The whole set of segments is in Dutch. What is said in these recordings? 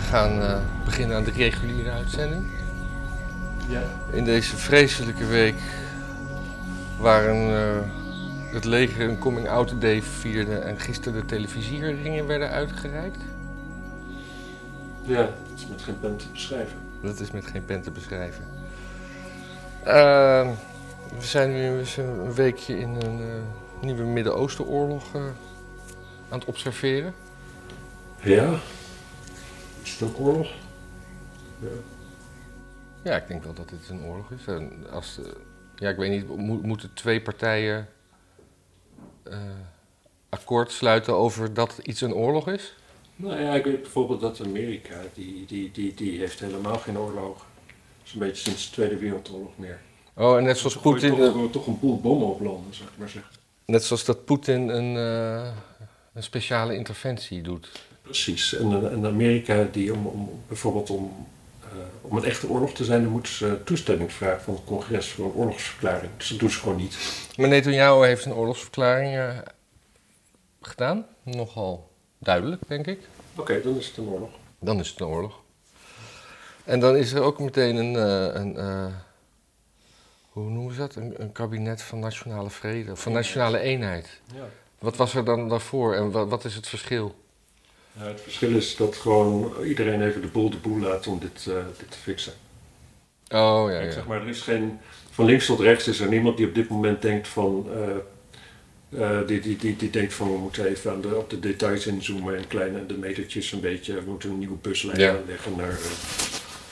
gaan eh, beginnen aan de reguliere uitzending. Ja. In deze vreselijke week waren eh, het leger een coming-out day vierde en gisteren de televisieringen werden uitgereikt. Ja, het is met geen pen te beschrijven. Dat is met geen pen te beschrijven. Ehm, we zijn nu eens een weekje in een eh, nieuwe Midden-Oosten-oorlog aan het observeren. Ja? Is het ook oorlog? Ja. Ja, ik denk wel dat dit een oorlog is. En als, eh, ja, ik weet niet, mo- moeten twee partijen eh, akkoord sluiten over dat iets een oorlog is? Nou ja, ik weet bijvoorbeeld dat Amerika, die, die, die, die heeft helemaal geen oorlog. Zo'n beetje sinds de Tweede Wereldoorlog meer. Oh, en net zoals Poetin, Toch, toch een boel bommen op landen, zou ik maar zeggen. net zoals dat Poetin een, eh, een speciale interventie doet. Precies. En, en Amerika, die om, om, bijvoorbeeld om, eh, om een echte oorlog te zijn, dan moeten ze toestemming vragen van het congres voor een oorlogsverklaring. Dus dat doen ze gewoon niet. Maar Netanyahu heeft een oorlogsverklaring eh, gedaan. Nogal duidelijk, denk ik. Oké, dan is het een oorlog. Dan is het een oorlog. En dan is er ook meteen een, eh, een eh, hoe noemen ze dat? Een, een kabinet van nationale vrede, van nationale eenheid. Ja. Wat was er dan daarvoor en wat, wat is het verschil? Ja, het verschil is dat gewoon iedereen even de boel de boel laat om dit, eh, dit te fixen. Oh ja, Ik ja. zeg maar, er is geen, van links tot rechts is er niemand die op dit moment denkt van, eh, eh, die, die, die, die denkt van we moeten even aan de, op de details inzoomen en kleine de metertjes een beetje, we moeten een nieuwe buslijn Ja. aanleggen naar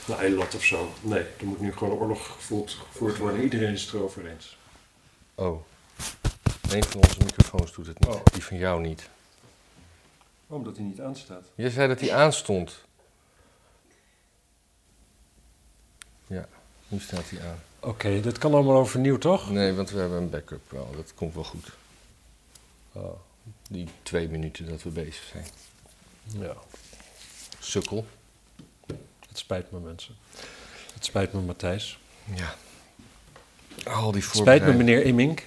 naar Eilat of zo. Nee, er moet nu gewoon oorlog gevoerd, gevoerd worden. Iedereen is het erover eens. Oh. Een van onze microfoons doet het niet. Oh. Die van jou niet. Omdat hij niet aanstaat. Je zei dat die aanstond. Ja, nu staat hij aan. Oké, dit kan allemaal overnieuw, toch? Nee, want we hebben een backup wel. Dat komt wel goed. Oh, die twee minuten dat we bezig zijn. Ja. Sukkel. Het spijt me, mensen. Het spijt me, Matthijs. Ja. Al die Het spijt me, meneer Immink.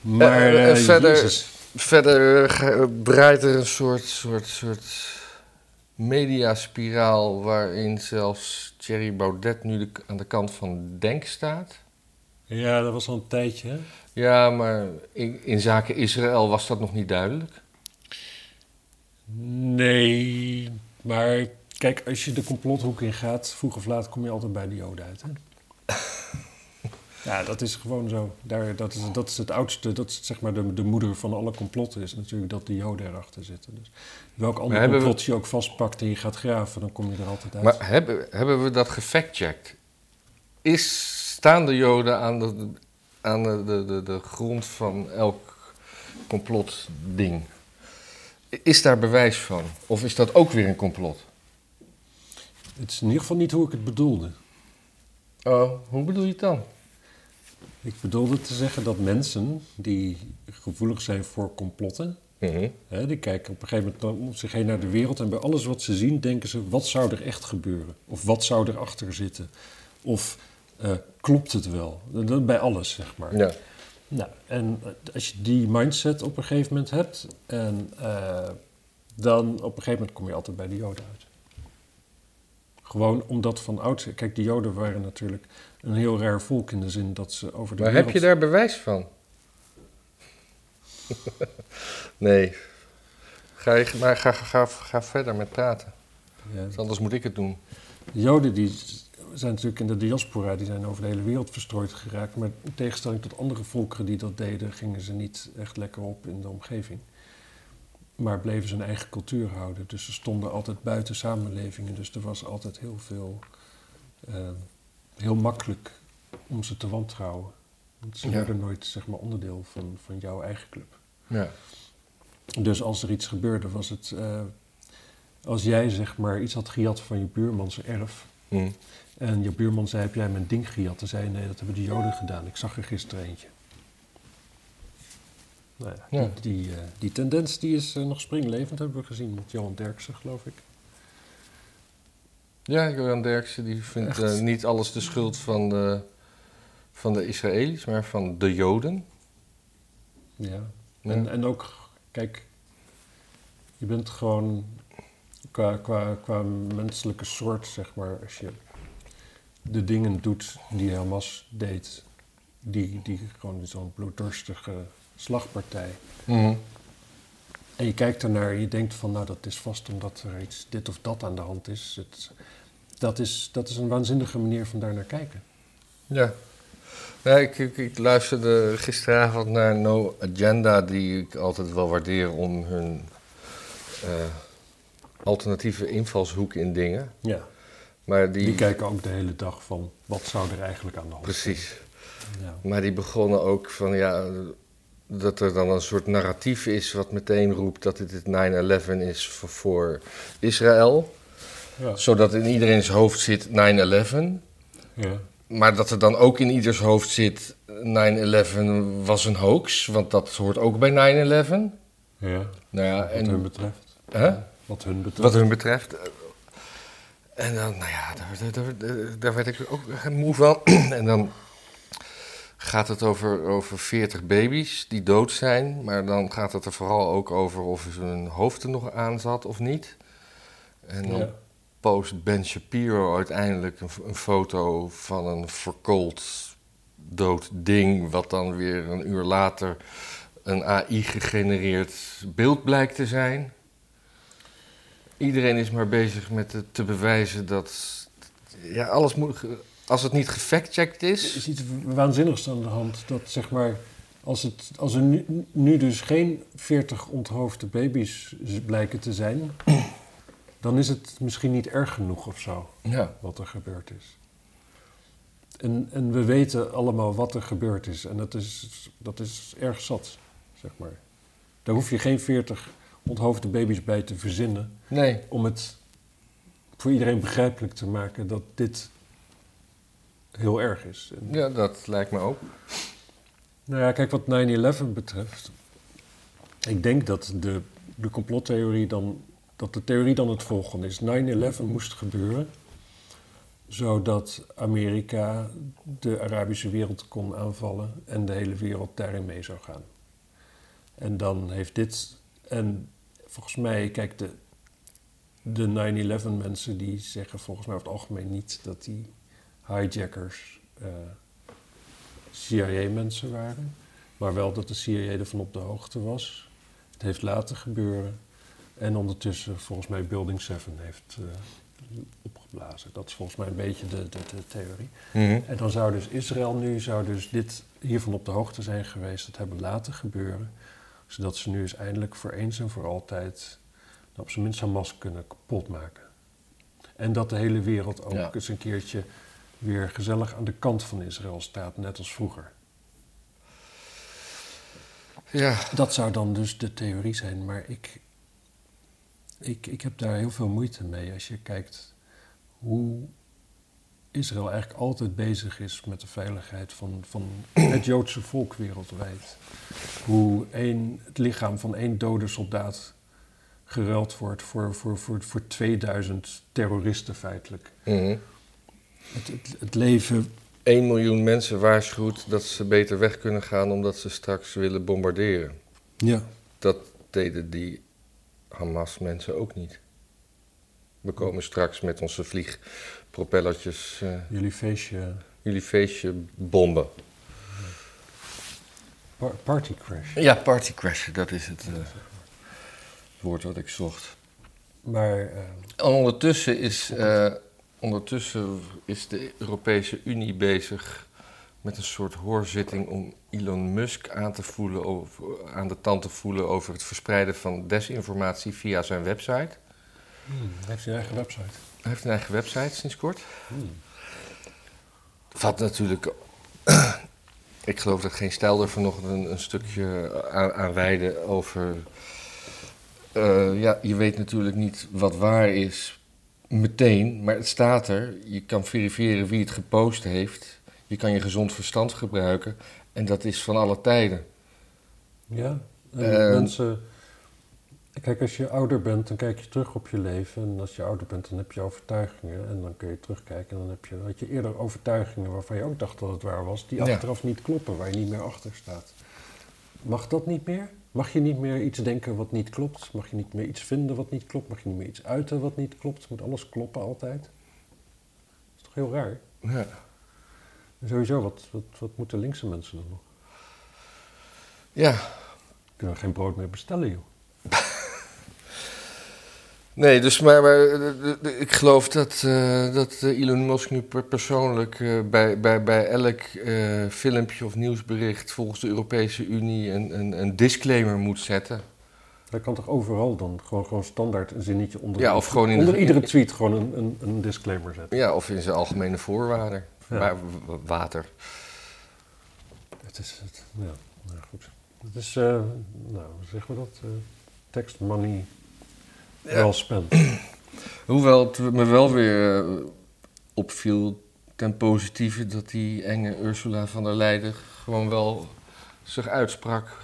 Maar Eh, eh, eh, verder- Jezus. Verder eh, ge- breidt er een soort, soort, soort mediaspiraal waarin zelfs Thierry Baudet nu de- aan de kant van Denk staat. Ja, dat was al een tijdje. hè? Ja, maar in, in zaken Israël was dat nog niet duidelijk. Nee, maar kijk, als je de complothoek in gaat, vroeg of laat kom je altijd bij de Joden uit. Hè? Ja, dat is gewoon zo. Daar, dat, is, dat is het oudste, dat is zeg maar de, de moeder van alle complotten, is natuurlijk dat de Joden erachter zitten. Dus welk ander we- complot je ook vastpakt en je gaat graven, dan kom je er altijd uit. Maar hebben, hebben we dat gefactcheckt? Is, staan de Joden aan de, aan de, de, de, de grond van elk complotding? Is daar bewijs van? Of is dat ook weer een complot? Het is in ieder geval niet hoe ik het bedoelde. Oh, hoe bedoel je het dan? Ik bedoelde te zeggen dat mensen die gevoelig zijn voor complotten, Mhm. Hè, die kijken op een gegeven moment om zich heen naar de wereld en bij alles wat ze zien denken ze, wat zou er echt gebeuren? Of wat zou erachter zitten? Of eh, klopt het wel? Bij alles, zeg maar. Ja. Nou, en eh, als je die mindset op een gegeven moment hebt, en, eh, dan op een gegeven moment kom je altijd bij de Joden uit. Gewoon omdat van ouds... Kijk, de Joden waren natuurlijk een heel raar volk in de zin dat ze over de Maar wereld... heb je daar bewijs van? nee. Ga, je, maar ga, ga, ga verder met praten. Ja, Anders moet ik het doen. De Joden die zijn natuurlijk in de diaspora, die zijn over de hele wereld verstrooid geraakt. Maar in tegenstelling tot andere volkeren die dat deden, gingen ze niet echt lekker op in de omgeving. Maar bleven ze hun eigen cultuur houden. Dus ze stonden altijd buiten samenlevingen. Dus er was altijd heel veel, eh, heel makkelijk om ze te wantrouwen. Want ze Ja. werden nooit zeg maar, onderdeel van, van jouw eigen club. Ja. Dus als er iets gebeurde, was het. eh, als jij zeg maar iets had gejat van je buurman zijn erf. Hm. En je buurman zei: Heb jij mijn ding gejat? Dan zei je: Nee, dat hebben de Joden gedaan. Ik zag er gisteren eentje. Nou ja, Ja. Die, die, eh, die tendens die is eh, nog springlevend, hebben we gezien met Johan Derksen, geloof ik. Ja, Johan Derksen die vindt eh, niet alles de schuld van de, van de Israëli's, maar van de Joden. Ja. Ja. En, en ook, kijk, Je bent gewoon qua, qua, qua menselijke soort, zeg maar, als je de dingen doet die Hamas deed, die, die gewoon zo'n bloeddorstige slagpartij. Mhm. En je kijkt ernaar en je denkt van, nou, dat is vast omdat er iets dit of dat aan de hand is. Het, dat is. Dat is een waanzinnige manier van daar naar kijken. Ja. Ja, ik, ik, ik luisterde gisteravond naar No Agenda, die ik altijd wel waardeer om hun eh, alternatieve invalshoek in dingen. Ja. Maar die, Die kijken ook de hele dag van, wat zou er eigenlijk aan de hand zijn? precies. Ja. Maar die begonnen ook van ja, dat er dan een soort narratief is wat meteen roept dat dit het 9-11 is voor, voor Israël. Ja. Zodat in iedereen's hoofd zit 9-11. Ja. Maar dat er dan ook in ieders hoofd zit 9-11 was een hoax, want dat hoort ook bij 9-11. ja. Nou ja, Wat hun betreft. hè? Wat hun betreft. wat hun betreft. En dan, nou ja, daar, daar, daar, daar werd ik ook moe van. En dan gaat het over, over 40 baby's die dood zijn. Maar dan gaat het er vooral ook over of hun hoofd er nog aan zat of niet. En dan Ja. Post Ben Shapiro uiteindelijk een, foto van een verkoold dood ding, wat dan weer een uur later een AI-gegenereerd beeld blijkt te zijn. Iedereen is maar bezig met het te bewijzen dat ja, alles moet, als het niet gefactcheckt Er is. is iets waanzinnigs aan de hand. Dat zeg maar, als, het, als er nu, nu dus geen 40 onthoofde baby's blijken te zijn, dan is het misschien niet erg genoeg of zo, Ja, wat er gebeurd is. En, en we weten allemaal wat er gebeurd is. En dat is, dat is erg zat, zeg maar. Daar hoef je geen 40 onthoofde baby's bij te verzinnen nee. om het voor iedereen begrijpelijk te maken dat dit heel erg is. En Ja, dat lijkt me ook. Nou ja, kijk, wat 9-11 betreft. Ik denk dat de, de complottheorie dan. Dat de theorie dan het volgende is: 9-11 moest gebeuren. zodat Amerika de Arabische wereld kon aanvallen. en de hele wereld daarin mee zou gaan. En dan heeft dit. En volgens mij, kijk, de, de 9-11 mensen die zeggen volgens mij over het algemeen niet dat die hijackers. eh, CIA-mensen waren. Maar wel dat de CIA ervan op de hoogte was. Het heeft laten gebeuren. En ondertussen volgens mij Building 7 heeft eh, opgeblazen. Dat is volgens mij een beetje de, de, de theorie. Mhm. En dan zou dus Israël nu zou dus dit hiervan op de hoogte zijn geweest. Het hebben laten gebeuren. Zodat ze nu eens eindelijk voor eens en voor altijd... nou, op zijn minst Hamas kunnen kapotmaken. En dat de hele wereld ook Ja. eens een keertje weer gezellig aan de kant van Israël staat, net als vroeger. Ja, Dat zou dan dus de theorie zijn, maar ik, ik, ik heb daar heel veel moeite mee als je kijkt hoe Israël eigenlijk altijd bezig is met de veiligheid van, van het Joodse volk wereldwijd. Hoe één, het lichaam van één dode soldaat geruild wordt voor, voor, voor, voor 2000 terroristen feitelijk. Mhm. Het, het, het leven 1 miljoen mensen waarschuwt dat ze beter weg kunnen gaan omdat ze straks willen bombarderen. Ja. Dat deden die Hamas-mensen ook niet. We komen straks met onze vliegpropellertjes eh, Jullie feestje, jullie feestje bomben. par- party crash. Ja, partycrashen, dat is het eh, woord wat ik zocht. Maar eh, En ondertussen is, eh, ondertussen is de Europese Unie bezig met een soort hoorzitting om Elon Musk aan, te voelen over, aan de tand te voelen over het verspreiden van desinformatie via zijn website. hmm, hij heeft zijn eigen website. Hij heeft een eigen website sinds kort. Hmm. Wat natuurlijk. ik geloof dat geen stijl er vanochtend een, een stukje aan, aan wijde over. eh, ja, je weet natuurlijk niet wat waar is meteen, maar het staat er. Je kan verifiëren wie het gepost heeft. Je kan je gezond verstand gebruiken. En dat is van alle tijden. Ja, en Eh, mensen... Kijk, als je ouder bent, dan kijk je terug op je leven. En als je ouder bent, dan heb je overtuigingen. En dan kun je terugkijken. En dan heb je, had je eerder overtuigingen waarvan je ook dacht dat het waar was. Die Ja. achteraf niet kloppen, waar je niet meer achter staat. Mag dat niet meer? Mag je niet meer iets denken wat niet klopt? Mag je niet meer iets vinden wat niet klopt? Mag je niet meer iets uiten wat niet klopt? Moet alles kloppen altijd? Dat is toch heel raar? Ja. Sowieso, wat, wat, wat moeten linkse mensen dan nog? ja. Kunnen we geen brood meer bestellen, joh. Nee, dus maar, maar eh, ik geloof dat, eh, dat eh, Elon Musk nu per- persoonlijk bij, bij, bij elk filmpje of nieuwsbericht volgens de Europese Unie een, een, een disclaimer moet zetten. Hij kan toch overal dan gewoon, gewoon standaard een zinnetje onder, Ja, of gewoon in onder de- iedere tweet gewoon een, een, een disclaimer zetten. Ja, of in zijn algemene voorwaarden. Ja. Wa- water. Het is, het, ja, nou goed. Het is, eh, nou, hoe zeggen we dat? Eh text money Ja. well spent. Hoewel het me wel weer eh, opviel ten positieve dat die enge Ursula van der Leyen gewoon wel zich uitsprak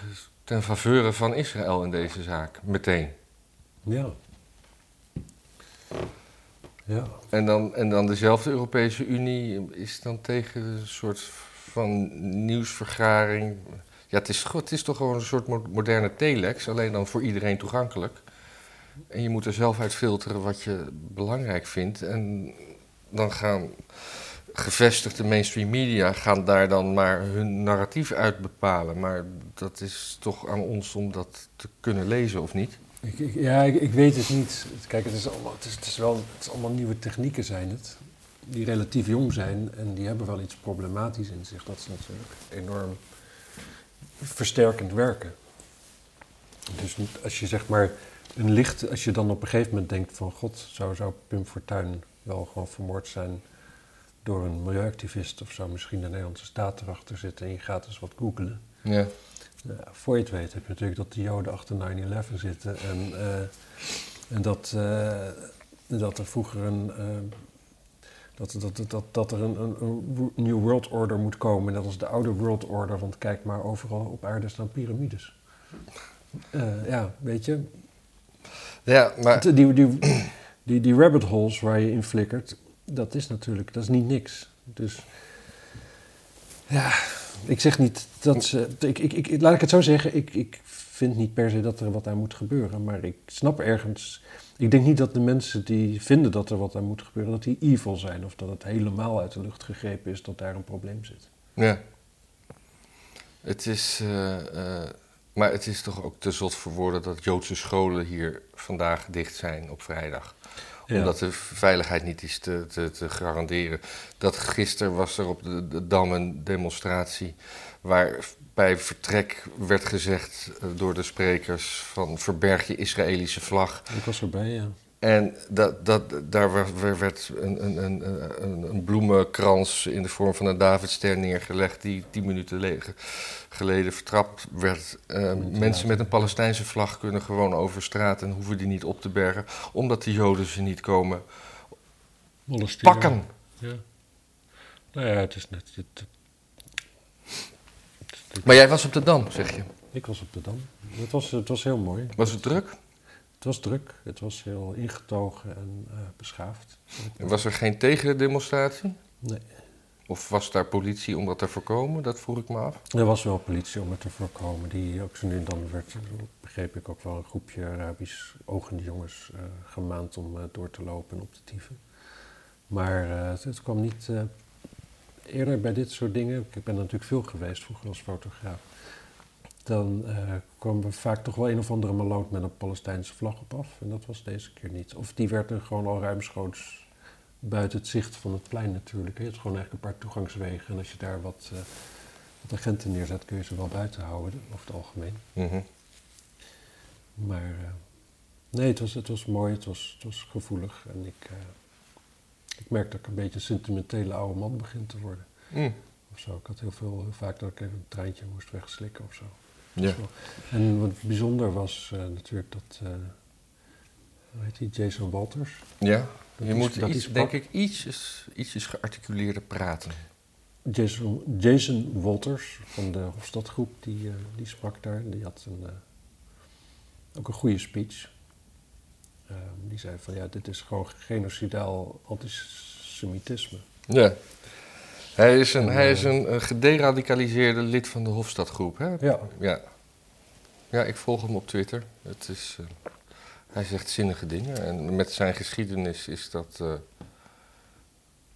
ten faveur van Israël in deze zaak. Meteen. Ja. Ja. En dan, en dan dezelfde Europese Unie is dan tegen een soort van nieuwsvergaring. Ja, het is, het is toch gewoon een soort mo- moderne telex, alleen dan voor iedereen toegankelijk. En je moet er zelf uit filteren wat je belangrijk vindt. En dan gaan gevestigde mainstream media gaan daar dan maar hun narratief uit bepalen. Maar dat is toch aan ons om dat te kunnen lezen of niet? Ja, ik, ik weet het niet. Kijk, het is, allemaal, het, is, wel, het is allemaal nieuwe technieken zijn het. Die relatief jong zijn en die hebben wel iets problematisch in zich. Dat is natuurlijk enorm versterkend werken. Dus als je zeg maar een licht, als je dan op een gegeven moment denkt van god, zou, zou Pim Fortuyn wel gewoon vermoord zijn door een milieuactivist of zou misschien de Nederlandse staat erachter zitten en je gaat eens wat googlen. Ja. Ja, voor je het weet heb je natuurlijk dat de Joden achter 9-11 zitten en, eh, en dat, eh, dat er vroeger een. eh, dat, dat, dat, dat er een, een, new world order moet komen, net als de oude world order, want kijk maar, overal op aarde staan piramides. Ja, weet je, Ja, maar. die, die, die, die rabbit holes waar je in flikkert, dat is natuurlijk, dat is niet niks. Dus ja, ik zeg niet dat ze. Ik, ik, ik, laat ik het zo zeggen, ik, ik vind niet per se dat er wat aan moet gebeuren, maar ik snap ergens. Ik denk niet dat de mensen die vinden dat er wat aan moet gebeuren, dat die evil zijn of dat het helemaal uit de lucht gegrepen is dat daar een probleem zit. Ja. Het is. eh, eh, maar het is toch ook te zot voor woorden dat Joodse scholen hier vandaag dicht zijn op vrijdag. Ja. Omdat de veiligheid niet is te, te, te garanderen. Dat gisteren was er op de, de Dam een demonstratie. waar bij vertrek werd gezegd eh, door de sprekers: van verberg je Israëlische vlag. Ik was erbij, ja. En dat, dat, daar werd- een, een, een, een, een bloemenkrans in de vorm van een Davidster neergelegd, die tien minuten le- geleden vertrapt werd. Eh, mensen met een Palestijnse vlag kunnen gewoon over straat en hoeven die niet op te bergen, omdat de Joden ze niet komen Molesteren. pakken. Ja. Nou ja, het is net. Het, Maar jij was op de Dam, zeg je. ik was op de Dam. Het was, het was heel mooi. Was het druk? Het was druk, het was heel ingetogen en eh, beschaafd. Was er geen tegendemonstratie? Nee. Of was daar politie om dat te voorkomen? Dat vroeg ik me af. Er was wel politie om het te voorkomen. Die ook zo nu en dan werd, begreep ik, ook wel een groepje Arabisch ogende jongens eh, gemaand om eh, door te lopen en op te tieven. Maar het, het kwam niet eerder bij dit soort dingen. Ik ben natuurlijk veel geweest vroeger als fotograaf. Dan eh kwam er vaak toch wel een of andere maloot met een Palestijnse vlag op af. En dat was deze keer niet. Of die werd er gewoon al ruimschoots buiten het zicht van het plein natuurlijk. Je hebt gewoon eigenlijk een paar toegangswegen. En als je daar wat, eh, wat agenten neerzet, kun je ze wel buiten houden, over het algemeen. Mhm. Maar eh, nee, het was, het was mooi, het was, het was gevoelig. En ik, ik merk dat ik een beetje een sentimentele oude man begin te worden. Mm. Of zo. Ik had heel veel, heel vaak dat ik even een treintje moest wegslikken of zo. Ja. En wat bijzonder was eh, natuurlijk dat, eh hoe heet die, Jason Walters. ja. Dat Je is- moet dat iets, is denk ik ietsjes, ietsjes gearticuleerder praten. Jason, Jason Walters van de Hofstadgroep, die, eh, die sprak daar. Die had een, ook een goede speech. Eh, die zei van ja, dit is gewoon genocidaal antisemitisme. Ja. Hij is een, En, hij is een, eh, gederadicaliseerde lid van de Hofstadgroep, hè? Ja, Ja. Ja, ik volg hem op Twitter. Het is, eh, hij zegt zinnige dingen. En met zijn geschiedenis is dat... eh,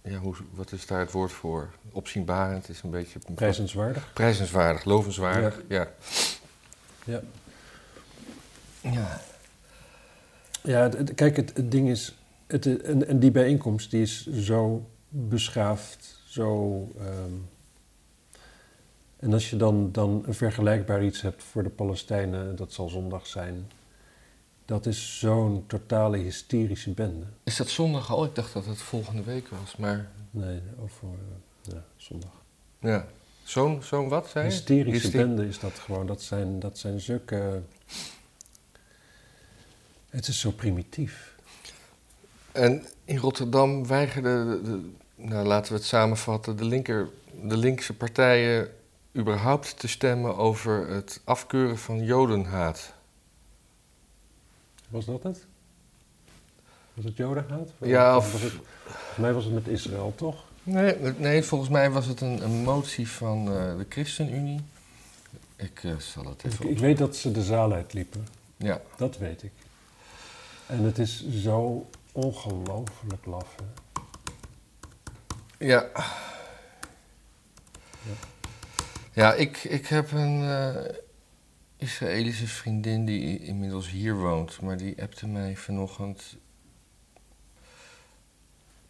ja, hoe, wat is daar het woord voor? Opzienbarend is een beetje... Prijzenswaardig. Prijzenswaardig, lovenswaardig. Ja. Ja. ja. Ja, kijk, het, het ding is, het, en, en die bijeenkomst die is zo beschaafd, zo... ehm, en als je dan, dan een vergelijkbaar iets hebt voor de Palestijnen, dat zal zondag zijn, dat is zo'n totale hysterische bende. Is dat zondag al? Ik dacht dat het volgende week was, maar... Nee, over eh, ja, zondag. Ja. Zo'n zo'n wat, zei je? Hysterische Hyster- bende is dat gewoon. Dat zijn, dat zijn zulke... Het is zo primitief. En in Rotterdam weigerden, de, de- nou, laten we het samenvatten, de, linker, de linkse partijen überhaupt te stemmen over het afkeuren van jodenhaat. Was dat het? Was het Jodenhaat? Ja, Of of- was het, volgens mij was het met Israël, toch? Nee, nee volgens mij was het een, een motie van eh, de ChristenUnie. Ik eh, zal het Ik, even ik weet dat ze de zaal uitliepen. Ja, Dat weet ik. En het is zo ongelooflijk laf. Hè? Ja. Ja, ik, ik heb een eh, Israëlische vriendin die inmiddels hier woont, maar die appte mij vanochtend.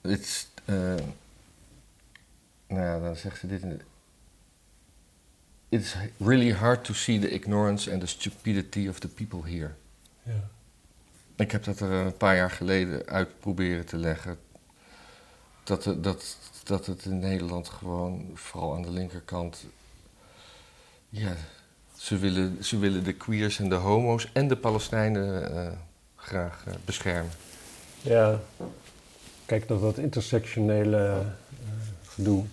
It's, eh, nou ja, dan zegt ze dit. in- It's really hard to see the ignorance and the stupidity of the people here. Ja. Ik heb dat er een paar jaar geleden uit proberen te leggen. Dat, het- dat, dat het in Nederland gewoon, vooral aan de linkerkant. Ja, ze willen, ze willen de queers en de homo's en de Palestijnen eh, graag eh, beschermen. ja. Kijk, dat, dat intersectionele eh, gedoe.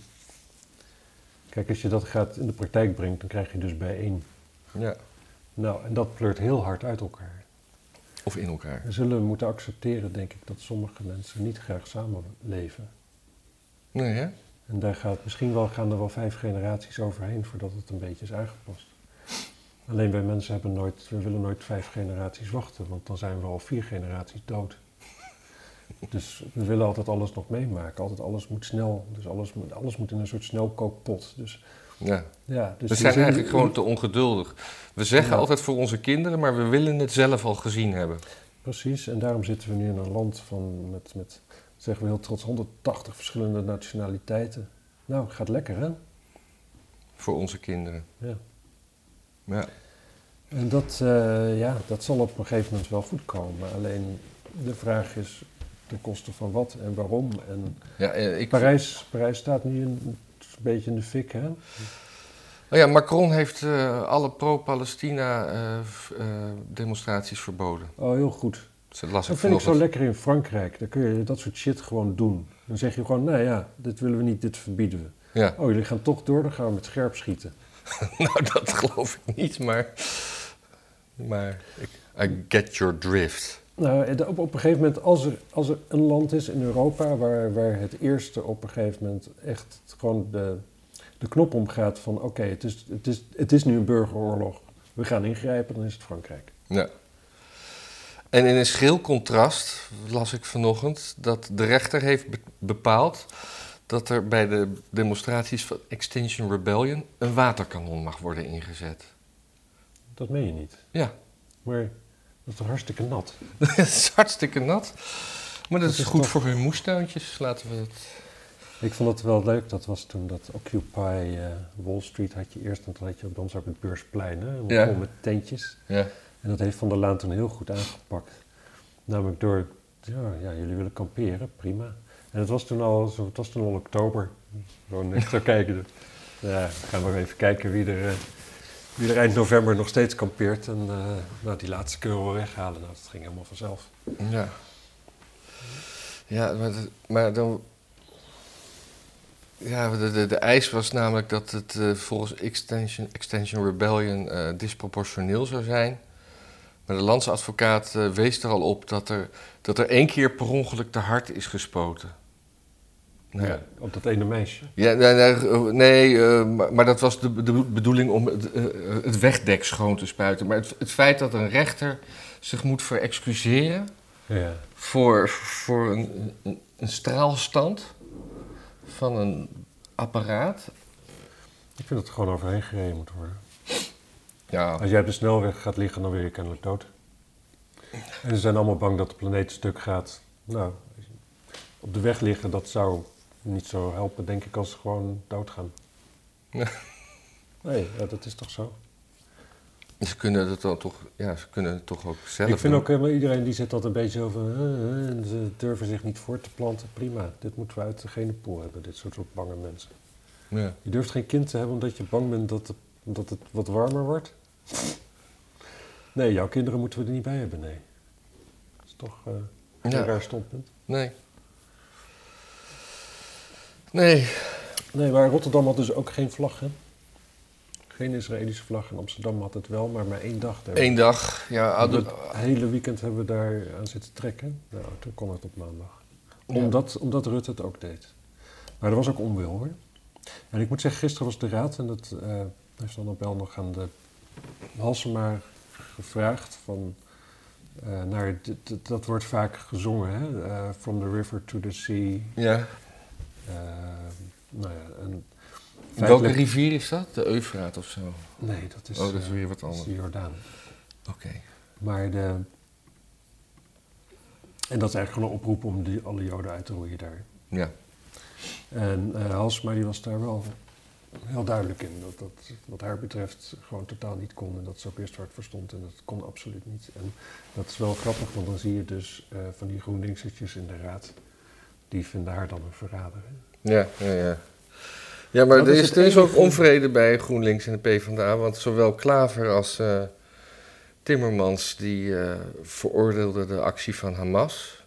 Kijk, als je dat gaat in de praktijk brengt, dan krijg je dus bijeen. Ja, Nou, en dat pleurt heel hard uit elkaar. of in elkaar. We zullen moeten accepteren, denk ik, dat sommige mensen niet graag samenleven. Nee, hè? En daar gaat misschien wel, gaan er wel vijf generaties overheen voordat het een beetje is aangepast. Alleen wij mensen hebben nooit, we willen nooit vijf generaties wachten, want dan zijn we al vier generaties dood. Dus we willen altijd alles nog meemaken. Altijd alles moet snel. Dus alles moet, alles moet in een soort snelkookpot. Dus Ja. ja, dus we zijn eigenlijk gewoon te ongeduldig. We zeggen Ja. altijd voor onze kinderen, maar we willen het zelf al gezien hebben. Precies, en daarom zitten we nu in een land van, met, met zeggen we heel trots, 180 verschillende nationaliteiten. Nou, gaat lekker hè? Voor onze kinderen. Ja. Ja. En dat, eh, ja, dat zal op een gegeven moment wel goed komen. Alleen de vraag is ten koste van wat en waarom. En Ja, eh, ik, Parijs, Parijs staat nu een, beetje in de fik, hè? Oh ja, Macron heeft eh, alle pro-Palestina eh, v- eh, demonstraties verboden. Oh, heel goed. Dat vind ik zo lekker in Frankrijk. Dan kun je dat soort shit gewoon doen. Dan zeg je gewoon, nou ja, dit willen we niet, dit verbieden we. Ja, Oh, jullie gaan toch door, dan gaan we met scherp schieten. nou dat geloof ik niet, maar... Maar ik, I get your drift. Nou, eh, op, op een gegeven moment, als er, als er een land is in Europa waar, waar het eerste op een gegeven moment echt gewoon de, de knop omgaat van oké, het, is, het, is, het is nu een burgeroorlog, we gaan ingrijpen, dan is het Frankrijk. Ja. En in een schril contrast las ik vanochtend dat de rechter heeft be- bepaald dat er bij de demonstraties van Extinction Rebellion een waterkanon mag worden ingezet. Dat meen je niet. Ja, Maar dat is toch hartstikke nat? het is hartstikke nat. Maar dat, Dat is goed toch- voor hun moestuintjes, laten we het... Ik vond het wel leuk, dat was toen dat Occupy eh, Wall Street had je eerst, en toen had je ook bij ons ook het beursplein, hè? Ja. Met tentjes. Ja. En dat heeft Van der Laan toen heel goed aangepakt. Namelijk door, ja, ja jullie willen kamperen, prima. En het was toen al, zo- het was toen al oktober. Gewoon net zo kijken. Ja, gaan we even kijken wie er, eh, wie er eind november nog steeds kampeert. En eh, nou, die laatste kunnen we weghalen. Nou, dat ging helemaal vanzelf. Ja. Ja, maar, maar dan... Ja, de, de, de eis was namelijk dat het eh, volgens Extension, Extension Rebellion disproportioneel zou zijn. Maar de landsadvocaat eh, wees er al op dat er, dat er één keer per ongeluk te hard is gespoten. Nou, Ja, op dat ene meisje. Ja, nee, nee, nee, eh, maar, dat was de, de bedoeling om het, eh, het wegdek schoon te spuiten. Maar het, het feit dat een rechter zich moet verexcuseren Ja. voor, voor een, een, een straalstand van een apparaat. Ik vind dat er gewoon overheen gereden moet worden. Ja, Als jij op de snelweg gaat liggen, dan ben je kennelijk dood. En ze zijn allemaal bang dat de planeet stuk gaat. Nou, op de weg liggen, dat zou niet zo helpen, denk ik, als ze gewoon doodgaan. Ja. Nee, ja, dat is toch zo? ze kunnen het dan toch, ja, ze kunnen het toch ook zelf ik vind doen. ook helemaal iedereen die zit altijd een beetje over. eh, eh, en ze durven zich niet voor te planten. Prima, dit moeten we uit de genepool hebben, dit soort bange mensen. Ja. Je durft geen kind te hebben omdat je bang bent dat het, dat het wat warmer wordt? Nee, jouw kinderen moeten we er niet bij hebben, nee. Dat is toch eh, een Ja. raar standpunt. Nee. Nee. Nee, maar Rotterdam had dus ook geen vlag, hè? Geen Israëlische vlag. In Amsterdam had het wel, maar maar één dag. Daar. Eén dag, ja, Het hele weekend hebben we daar aan zitten trekken. Nou, toen kon het op maandag. Ja. Omdat, omdat Rutte het ook deed. Maar er was ook onwil, hoor. En ik moet zeggen, gisteren was de raad... en dat eh heeft dan op wel nog aan de Halsema gevraagd... van eh, naar, dat wordt vaak gezongen, hè? eh, from the river to the sea. ja. eh, nou ja, en Welke rivier is dat? De Eufraat of zo? Nee, dat is, Oh, dat is weer wat anders. de Jordaan. Oké. Maar de... En dat is eigenlijk gewoon een oproep om die, alle Joden uit te roeien daar. Ja. En eh Halsma die was daar wel heel duidelijk in. Dat dat wat haar betreft gewoon totaal niet kon. En dat ze ook eerst hard verstond. En dat kon absoluut niet. En dat is wel grappig, want dan zie je dus eh, van die GroenLinks'ertjes in de raad. Die vinden haar dan een verrader. hè. Ja, ja, ja. Ja, maar Dat er is er is ook onvrede bij GroenLinks en de PvdA. Want zowel Klaver als eh, Timmermans die eh, veroordeelden de actie van Hamas.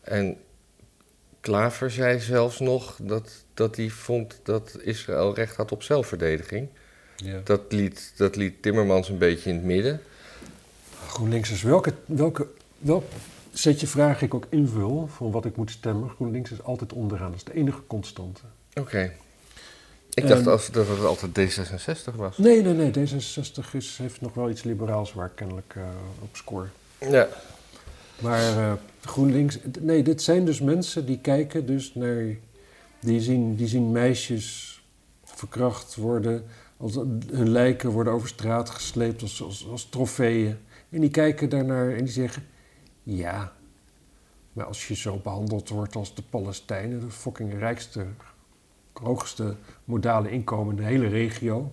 En Klaver zei zelfs nog dat, dat hij vond dat Israël recht had op zelfverdediging. Ja. Dat liet, dat liet Timmermans een beetje in het midden. GroenLinksers, welke, welke, welk setje vraag ik ook invul van wat ik moet stemmen. GroenLinks is altijd onderaan. Dat is de enige constante. Oké. Ik Ehm. dacht af- dat het altijd D66 was. Nee, nee, nee. D66 is, heeft nog wel iets liberaals waar kennelijk eh, op score. Ja. Maar eh, GroenLinks... Nee, dit zijn dus mensen die kijken dus naar... Die zien, die zien meisjes verkracht worden... Als, hun lijken worden over straat gesleept als, als, als trofeeën. En die kijken daarnaar en die zeggen... Ja, maar als je zo behandeld wordt als de Palestijnen... de fucking rijkste, hoogste modale inkomen in de hele regio...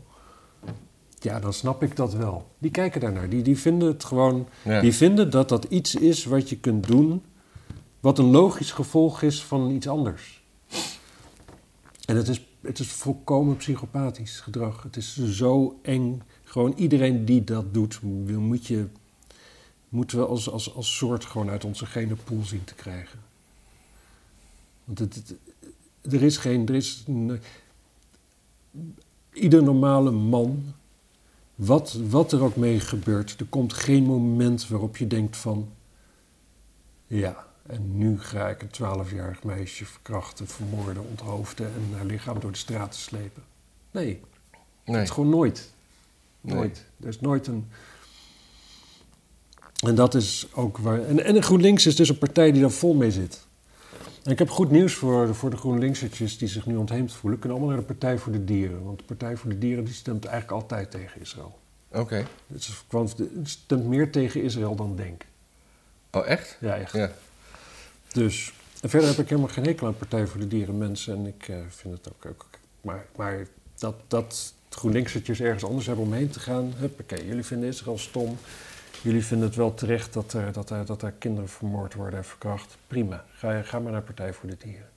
Ja, dan snap ik dat wel. Die kijken daarnaar. Die, die vinden het gewoon... ja. Die vinden dat dat iets is wat je kunt doen, wat een logisch gevolg is van iets anders. En het is, het is volkomen psychopathisch gedrag. Het is zo eng. Gewoon iedereen die dat doet, wil- moet je, moeten we als, als, als soort gewoon uit onze gene pool zien te krijgen. Want het, het- er is geen. Er is een- ieder normale man wat, wat er ook mee gebeurt, er komt geen moment waarop je denkt van... Ja, en nu ga ik een twaalfjarig meisje verkrachten, vermoorden, onthoofden... en haar lichaam door de straten slepen. Nee, Nee. het is gewoon nooit. Nee. Nooit. Er is nooit een... En dat is ook waar... En, en GroenLinks is dus een partij die daar vol mee zit. En ik heb goed nieuws voor, voor de GroenLinks'ertjes die zich nu ontheemd voelen. Kunnen allemaal naar de Partij voor de Dieren. Want de Partij voor de Dieren die stemt eigenlijk altijd tegen Israël. Oké. Het is gewoon- het stemt meer tegen Israël dan denk. Oh, echt? Ja, echt. Ja. Dus. En verder heb ik helemaal geen hekel aan Partij voor de Dieren mensen. En ik eh, vind het ook. ook maar, maar dat, dat GroenLinks'ertjes ergens anders hebben om heen te gaan. Huppakee, jullie vinden Israël stom. Jullie vinden het wel terecht dat er, dat er, dat er kinderen vermoord worden en verkracht. Prima. Ga, ga maar naar Partij voor de Dieren.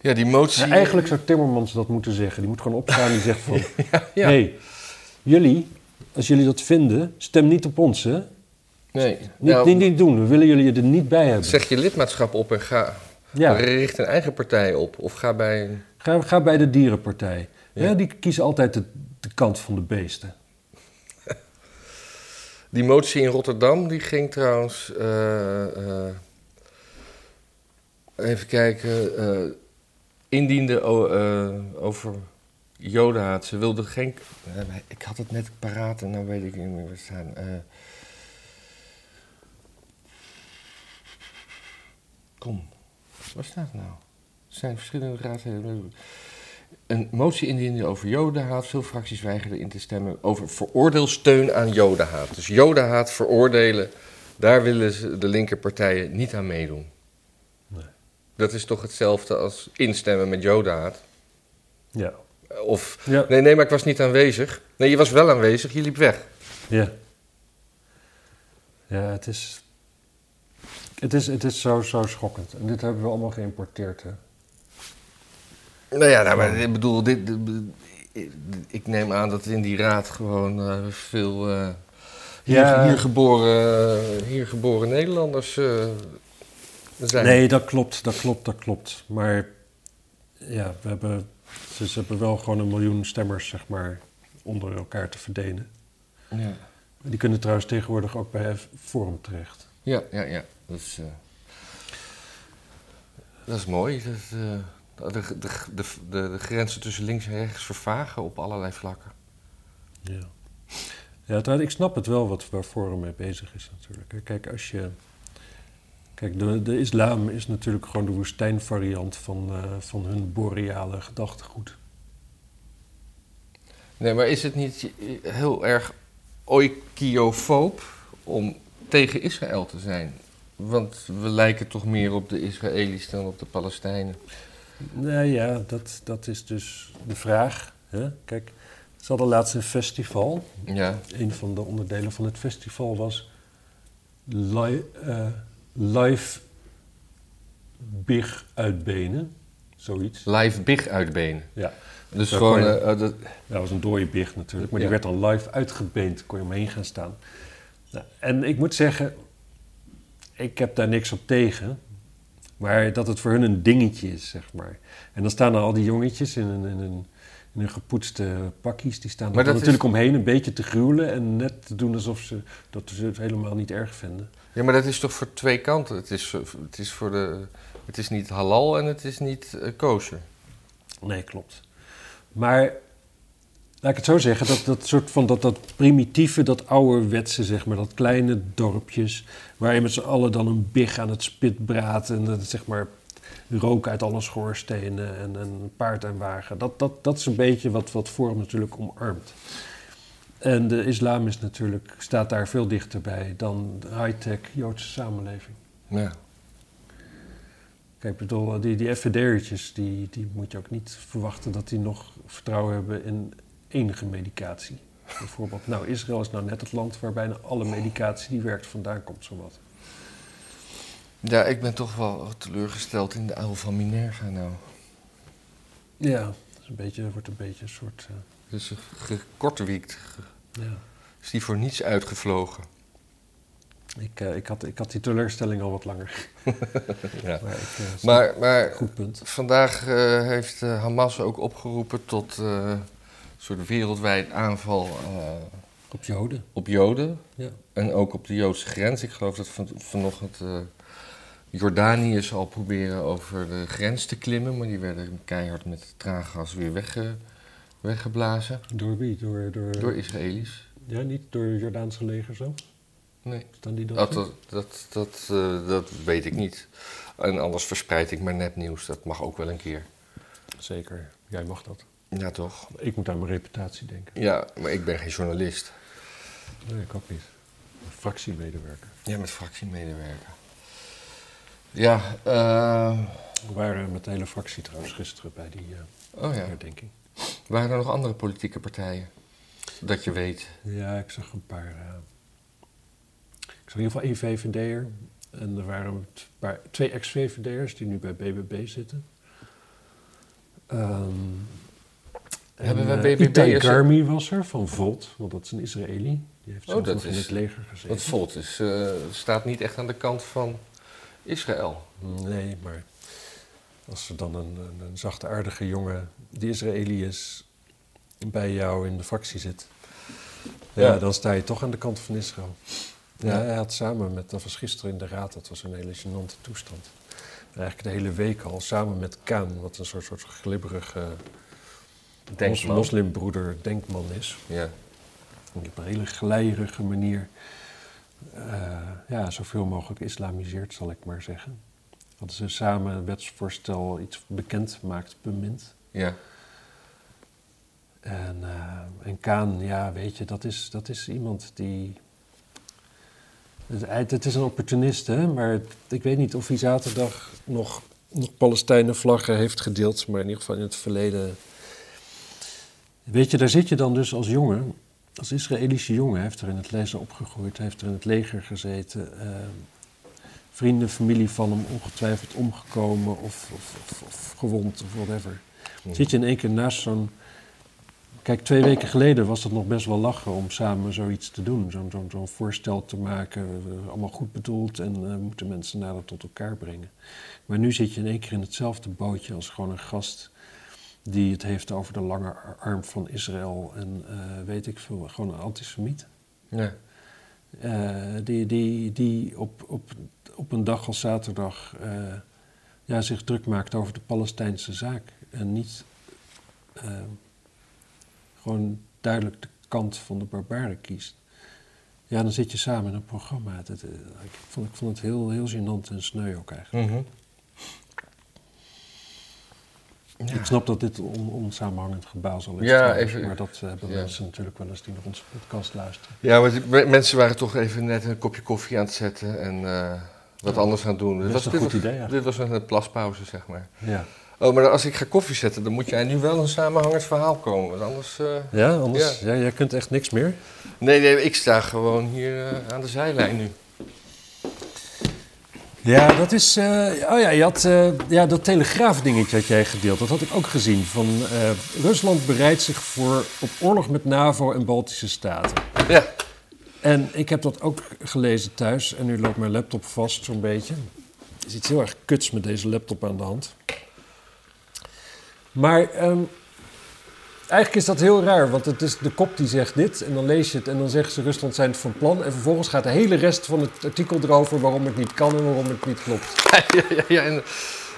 Ja, die motie... Ja, eigenlijk zou Timmermans dat moeten zeggen. Die moet gewoon opstaan en die zegt van... ja. hey, jullie, als jullie dat vinden, stem niet op ons, hè? Nee. Niet, Nou, niet, niet doen. We willen jullie er niet bij hebben. Zeg je lidmaatschap op en ga... Ja, Richt een eigen partij op. Of ga bij... ga, ga bij de dierenpartij. Ja. Ja. die kiezen altijd de, de kant van de beesten. Die motie in Rotterdam, die ging trouwens... eh, eh, even kijken. eh, indiende over jodenhaat. Ze wilde geen... ik had het net paraat en nou weet ik niet meer waar staan. Kom, waar staat het nou? Er zijn verschillende raadsleden. Een motie indiende over jodenhaat. Veel fracties weigerden in te stemmen over veroordeelsteun aan jodenhaat. Dus jodenhaat veroordelen, daar willen ze de linkerpartijen niet aan meedoen. Nee. Dat is toch hetzelfde als instemmen met jodenhaat? Ja. Of, Ja. nee, nee, maar ik was niet aanwezig. Nee, je was wel aanwezig, je liep weg. Ja. Ja, het is... Het is, het is zo, zo schokkend. En dit hebben we allemaal geïmporteerd, hè? Nou ja, nou, maar ik bedoel, dit, dit- ik neem aan dat in die raad gewoon eh, veel eh, hier, Ja. hier, geboren, hier geboren Nederlanders eh, zijn. Nee, dat klopt, dat klopt, dat klopt. Maar ja, we hebben, ze, ze hebben wel gewoon een miljoen stemmers, zeg maar, onder elkaar te verdelen. Ja, Die kunnen trouwens tegenwoordig ook bij Forum terecht. ja, ja. ja. Dat, is, dat is mooi. Dat, de, de, de, de, grenzen tussen links en rechts vervagen op allerlei vlakken. Ja. Ja, ik snap het wel wat, waar Forum mee bezig is natuurlijk. Kijk, als je... Kijk, de, de islam is natuurlijk gewoon de woestijnvariant van, eh, van hun boreale gedachtegoed. Nee, maar is het niet heel erg oikiofoob om tegen Israël te zijn? Want we lijken toch meer op de Israëli's dan op de Palestijnen. Nou ja, dat, dat is dus de vraag. Hè? Kijk, ze hadden laatst een festival. Ja, Een van de onderdelen van het festival was li eh, live big uitbenen. Zoiets. live big uitbenen. Ja, Dus gewoon, je- eh, dat, dat was een dode big natuurlijk. Maar Ja. die werd dan live uitgebeend. Kon je omheen gaan staan. Nou, en ik moet zeggen, ik heb daar niks op tegen. Maar dat het voor hun een dingetje is, zeg maar. En dan staan er al die jongetjes in een, in een, in een gepoetste pakjes. Die staan er natuurlijk omheen een beetje te gruwelen. En net te doen alsof ze dat ze het helemaal niet erg vinden. ja, maar dat is toch voor twee kanten. Het is, het is, voor de, het is niet halal en het is niet eh, kosher. Nee, klopt. Maar laat ik het zo zeggen, dat, dat soort van dat, dat primitieve, dat ouderwetse, zeg maar, dat kleine dorpjes, waar je met z'n allen dan een big aan het spit braadt en dat, zeg maar rook uit alle schoorstenen en, en een paard en wagen. Dat, dat, dat is een beetje wat, wat Forum natuurlijk omarmt. En de islam is natuurlijk, staat daar veel dichterbij dan de high-tech Joodse samenleving. Ja. Kijk, bedoel, die, die FVD'ertjes, die, die moet je ook niet verwachten dat die nog vertrouwen hebben in enige medicatie. Bijvoorbeeld, nou, Israël is nou net het land waar bijna alle medicatie die werkt vandaan komt, zowat. ja, ik ben toch wel teleurgesteld in de uil van Minerva nou. Ja, dat is een beetje, wordt een beetje een soort, eh, Dus gekortwiekt. ja. Is die voor niets uitgevlogen. Ik, eh, ik, had, ik had die teleurstelling al wat langer. Ja. Maar, ik, eh, Maar, maar goed punt. Vandaag heeft Hamas ook opgeroepen tot soort wereldwijd aanval eh, Op Joden. op Joden. Ja. En ook op de Joodse grens. Ik geloof dat van, vanochtend eh Jordaniërs al proberen over de grens te klimmen. Maar die werden keihard met traangas weer wegge, weggeblazen. Door wie? Door, door, Door Israëli's. Ja, niet door Jordaanse leger zo? Nee, Staan die dat? dat, dat, dat, dat, eh, dat weet ik niet. En anders verspreid ik maar nepnieuws. Dat mag ook wel een keer. Zeker. Jij mag dat. Ja, toch? Ik moet aan mijn reputatie denken. Ja, maar ik ben geen journalist. Nee, ik ook niet. Een fractiemedewerker. Ja, met fractiemedewerker. Ja, eh, We waren met de hele fractie trouwens gisteren bij die eh oh ja. herdenking. Waren er nog andere politieke partijen? Dat je weet. Ja, ik zag een paar. eh, ik zag in ieder geval één VVD'er. En er waren een paar, twee ex-VVD'ers die nu bij BBB zitten. Ehm, Hebben en, we BBB Itai Garmi was er, van Volt, want dat is een Israëli. Die heeft Oh, dat nog in is- het leger gezeten. Want Volt is, eh, staat niet echt aan de kant van Israël. Nee, maar als er dan een, een, een zachtaardige jongen die Israëli is bij jou in de fractie zit, ja. Ja. dan sta je toch aan de kant van Israël. Ja, Ja. hij had samen met, dat was gisteren in de raad, dat was een hele gênante toestand. Eigenlijk de hele week al, samen met Kaan, wat een soort, soort glibberige Denkman. moslimbroeder denkman is. Ja. Die op een hele glijrige manier eh, ja, zoveel mogelijk islamiseert, zal ik maar zeggen. Hadden ze samen een wetsvoorstel iets bekend maakt, bemind. Ja. En, eh, en Kaan, ja, weet je, dat is, dat is iemand die. Het, het is een opportunist, hè, maar het- ik weet niet of hij zaterdag nog, nog Palestijnen-vlaggen heeft gedeeld, maar in ieder geval in het verleden. Weet je, daar zit je dan dus als jongen, als Israëlische jongen, heeft er in het lezen opgegroeid, heeft er in het leger gezeten. eh, vrienden, familie van hem ongetwijfeld omgekomen of, of, of, of gewond of whatever. Zit je in één keer naast zo'n Kijk, twee weken geleden was het nog best wel lachen om samen zoiets te doen. Zo'n voorstel te maken, eh, allemaal goed bedoeld en eh, moeten mensen nader tot elkaar brengen. Maar nu zit je in één keer in hetzelfde bootje als gewoon een gast die het heeft over de lange ar- arm van Israël en eh, weet ik veel, gewoon een antisemiet. Ja. Eh, die die, die op, op, op een dag als zaterdag eh, ja, zich druk maakt over de Palestijnse zaak. En niet gewoon duidelijk de kant van de barbaren kiest. Ja, dan zit je samen in een programma. Het- ik, vond, ik vond het heel, heel gênant en sneu ook eigenlijk. Mhm. Ja. Ik snap dat dit een on, onsamenhangend gebazel is. Ja, even- maar dat eh, hebben ja. mensen natuurlijk wel eens die naar onze podcast luisteren. Ja, maar die mensen waren toch even net een kopje koffie aan het zetten en eh, wat anders gaan doen. Dat Dit is een dit goed was, idee, ja. Dit was een plaspauze, zeg maar. Ja, Oh, maar als ik ga koffie zetten, dan moet jij nu wel een samenhangend verhaal komen. Want anders... eh, ja anders, ja. jij kunt echt niks meer. Nee, nee, ik sta gewoon hier aan de zijlijn nu. Ja, dat is. eh, oh ja, je had eh, ja, dat telegraafdingetje had jij gedeeld. Dat had ik ook gezien. Van eh, Rusland bereidt zich voor op oorlog met NAVO en Baltische Staten. Ja. En ik heb dat ook gelezen thuis. En nu loopt mijn laptop vast, zo'n beetje. Er is iets heel erg kuts met deze laptop aan de hand. Maar ehm, eigenlijk is dat heel raar. Want het is de kop die zegt dit. En dan lees je het en dan zeggen ze Rusland zijn het van plan. En vervolgens gaat de hele rest van het artikel erover waarom het niet kan en waarom het niet klopt. ja, ja, ja. en-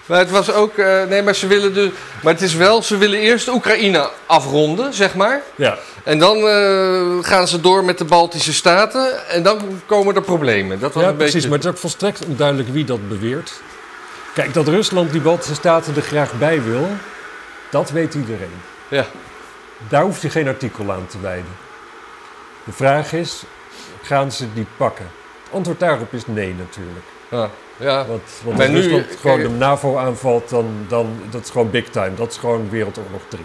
maar het was ook... eh, nee, maar ze willen dus... Maar het is wel, ze willen eerst Oekraïne afronden, zeg maar. Ja. En dan eh, gaan ze door met de Baltische Staten. En dan komen er problemen. Dat was Ja, een beetje... precies. Maar het is ook volstrekt onduidelijk wie dat beweert. Kijk, dat Rusland die Baltische Staten er graag bij wil, dat weet iedereen. Ja. Daar hoef je geen artikel aan te wijden. De vraag is, gaan ze niet pakken? Het antwoord daarop is nee natuurlijk. Ja. ja. Want, als nu- Rusland gewoon kijk- de NAVO aanvalt, dan, dan dat is gewoon big time. Dat is gewoon Wereldoorlog 3.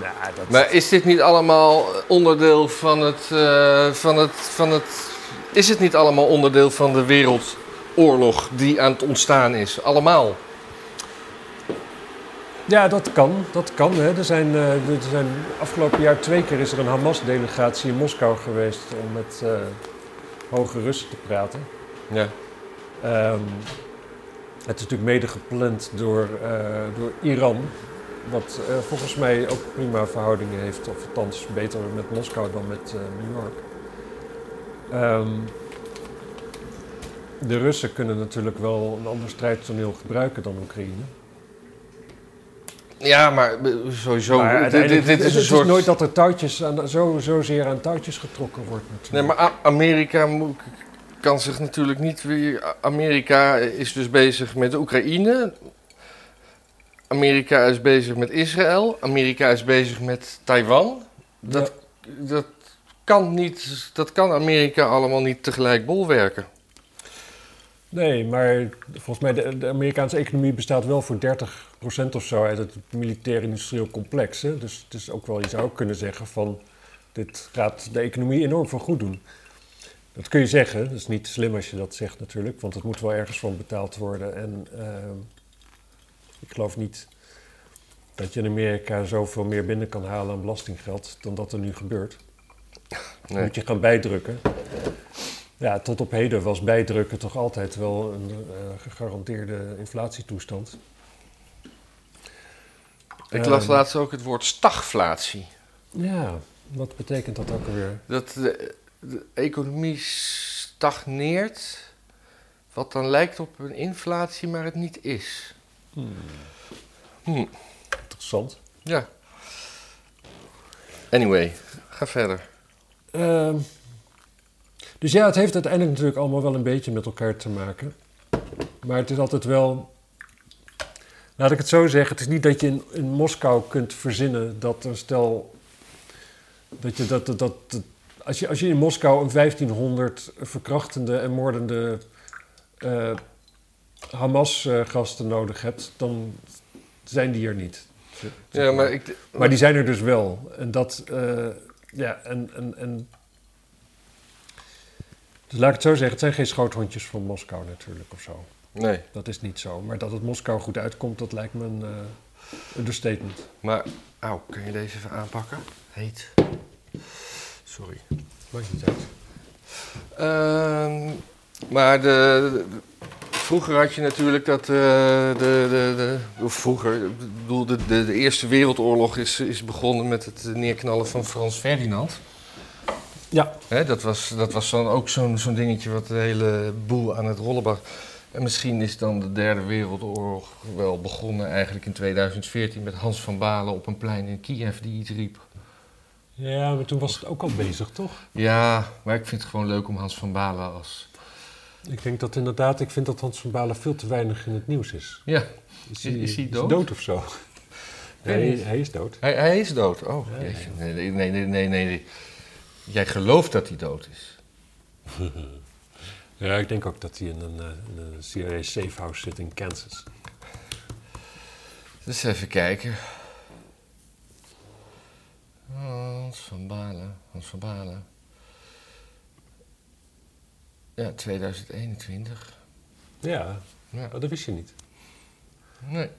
Nou, dat... Maar is dit niet allemaal onderdeel van het, eh, van het, van het... Is het niet allemaal onderdeel van de wereldoorlog die aan het ontstaan is? Allemaal? Ja, dat kan. Dat kan. Hè. Er zijn, eh, er zijn afgelopen jaar twee keer is er een Hamas-delegatie in Moskou geweest om met eh, hoge Russen te praten. Ja. Ehm, het is natuurlijk mede gepland door, eh, door Iran, wat volgens mij ook prima verhoudingen heeft, of althans beter met Moskou dan met New York. Ehm, de Russen kunnen natuurlijk wel een ander strijdtoneel gebruiken dan Oekraïne. Ja, maar eh, sowieso. Maar dit, uiteindelijk- dit, dit is het een soort. nooit dat er touwtjes aan, zo, zozeer aan touwtjes getrokken wordt Nee, maar Amerika moet- kan zich natuurlijk niet weer. Amerika is dus bezig met de Oekraïne. Amerika is bezig met Israël. Amerika is bezig met Taiwan. Dat, dat, kan niet, dat kan Amerika allemaal niet tegelijk bolwerken. Nee, maar volgens mij de, de Amerikaanse economie bestaat wel voor 30% of zo uit het militair-industrieel complex. Hè? Dus het is ook wel, je zou ook kunnen zeggen van, dit gaat de economie enorm van goed doen. Dat kun je zeggen, dat is niet slim als je dat zegt natuurlijk, want het moet wel ergens van betaald worden. En ehm, ik geloof niet dat je in Amerika zoveel meer binnen kan halen aan belastinggeld dan dat er nu gebeurt. Nee. Moet je gaan bijdrukken. Ja, tot op heden was bijdrukken toch altijd wel een eh, gegarandeerde inflatietoestand. Ik las Ehm. laatst ook het woord stagflatie. Ja, wat betekent dat ook alweer? Dat de, de economie stagneert Wat dan lijkt op een inflatie, maar het niet is. Hm, Interessant. ja. Anyway, ga verder. Ehm, dus ja, het heeft uiteindelijk natuurlijk allemaal wel een beetje met elkaar te maken. Maar het is altijd wel. Laat ik het zo zeggen, het is niet dat je in, in Moskou kunt verzinnen dat er stel. Dat je dat. dat, dat, dat- als, je, als je in Moskou een 1500 verkrachtende en moordende eh, Hamas-gasten nodig hebt, dan zijn die er niet. Ja, maar ik, Maar die zijn er dus wel. En dat, eh, ja, en, en, en... Dus laat ik het zo zeggen, het zijn geen schoothondjes van Moskou natuurlijk of zo. Nee, Dat is niet zo. Maar dat het Moskou goed uitkomt, dat lijkt me een eh, understatement. maar... Auw, kun je deze even aanpakken? Heet. Sorry. Maakt niet uit. Ehm, maar de, de- vroeger had je natuurlijk dat... eh, de, de, de, of vroeger, ik bedoel, de, de, de Eerste Wereldoorlog is, is begonnen met het neerknallen van Frans Ferdinand. Ja, Hè, dat was, dat was dan ook zo'n zo'n dingetje wat de hele boel aan het rollen bracht. En misschien is dan de Derde Wereldoorlog wel begonnen eigenlijk in 2014 met Hans van Balen op een plein in Kiev die iets riep. ja, maar toen was het ook al bezig, toch? Ja, maar ik vind het gewoon leuk om Hans van Balen als... Ik denk dat inderdaad, ik vind dat Hans van Balen veel te weinig in het nieuws is. Ja, Is Is hij dood? of zo? Nee, hij is dood. hij, hij is dood. Oh, Ja, nee, nee, nee, nee, nee. Jij gelooft dat hij dood is. Ja, ik denk ook dat hij in een, eh, in een CIA safehouse zit in Kansas. Dus even kijken. Hans van Balen, Hans van Balen. Ja, 2021. Ja, Ja. oh, dat wist je niet. Nee.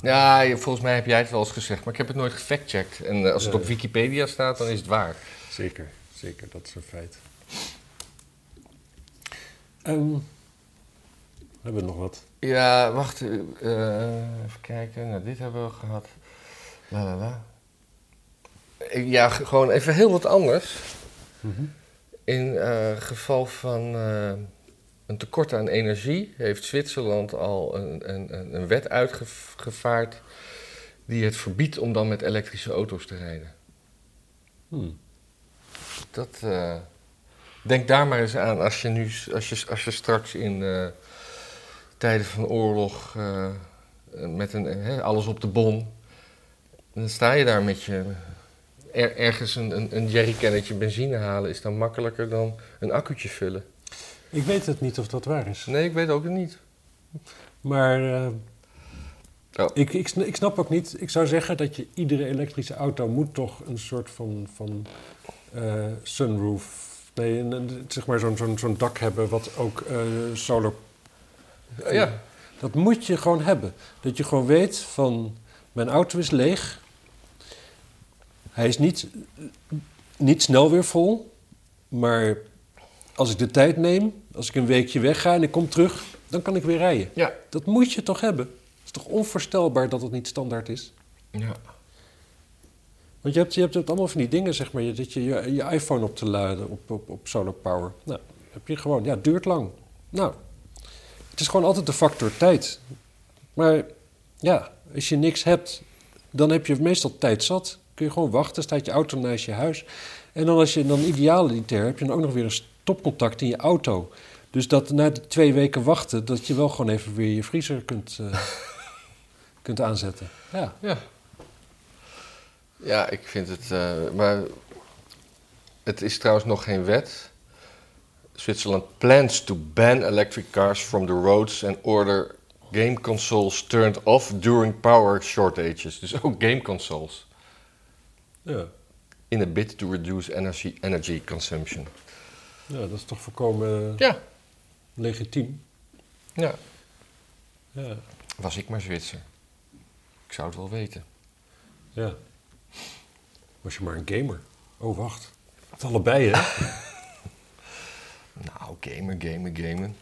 Ja, volgens mij heb jij het wel eens gezegd, maar ik heb het nooit gefactcheckt. En eh, als het op Wikipedia staat, dan is het waar. Zeker, zeker, dat is een feit. Ehm, hebben we nog wat? Ja, wacht. eh, even kijken. Nou, dit hebben we gehad. La la la. Ja, gewoon even heel wat anders. In eh, geval van een tekort aan energie heeft Zwitserland al een, een, een- een wet uitgevaard die het verbiedt om dan met elektrische auto's te rijden. Hmm. Dat, eh, denk daar maar eens aan als je, nu, als je, als je straks in eh, tijden van oorlog eh, met een, alles op de bon. Dan sta je daar met je. Er, ergens een, een, een jerrycannetje benzine halen is dan makkelijker dan een accu'tje vullen. Ik weet het niet of dat waar is. Nee, ik weet ook niet. Maar Oh. ik, ik, ik snap ook niet. Ik zou zeggen dat je iedere elektrische auto moet toch een soort van, van sunroof. Nee, een, zeg maar zo'n zo'n zo'n dak hebben wat ook eh solar. Ja, Dat moet je gewoon hebben. Dat je gewoon weet van mijn auto is leeg. Hij is niet, niet snel weer vol. Maar als ik de tijd neem, als ik een weekje wegga en ik kom terug, dan kan ik weer rijden. ja. Dat moet je toch hebben? Het is toch onvoorstelbaar dat het niet standaard is? ja. Want je hebt, je hebt allemaal van die dingen, zeg maar, je- dat je je, je iPhone op te laden op, op, op solar power. Nou, heb je gewoon, ja, duurt lang. Nou, het is gewoon altijd de factor tijd. Maar ja, als je niks hebt, dan heb je meestal tijd zat. Kun je gewoon wachten, staat je auto naast je huis. En dan als je dan idealiter heb je dan ook nog weer een stopcontact in je auto. Dus dat na de twee weken wachten, dat je wel gewoon even weer je vriezer kunt, eh, kunt aanzetten. Ja. Ja. Ja, ik vind het. eh, maar het is trouwens nog geen wet. Zwitserland plans to ban electric cars from the roads and order game consoles turned off during power shortages. Dus ook game consoles. Ja. In a bid to reduce energy, energy consumption. ja, dat is toch voorkomen Ja. legitiem. Ja. Ja. Was ik maar Zwitser. Ik zou het wel weten. ja. Was je maar een gamer. Oh, wacht. Het allebei, hè? Nou, gamen, gamen, gamen.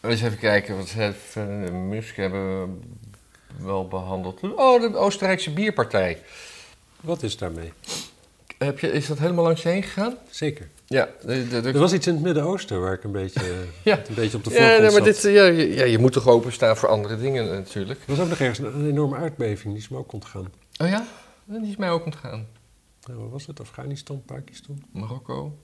Eens even kijken, wat heeft uh, Musk hebben we wel behandeld. Oh, de Oostenrijkse bierpartij. Wat is daarmee? Heb je, is dat helemaal langs je heen gegaan? Zeker. Ja. De, de, de- Er was iets in het Midden-Oosten waar ik een beetje, Ja. een beetje op de ja, voorgrond nee, maar dit, ja, je- ja, je moet toch openstaan voor andere dingen natuurlijk. Er was ook nog ergens een, een enorme aardbeving, die is me ook ontgaan. Oh ja? Die is mij ook ontgaan. Nou, wat was het? Afghanistan, Pakistan? Marokko.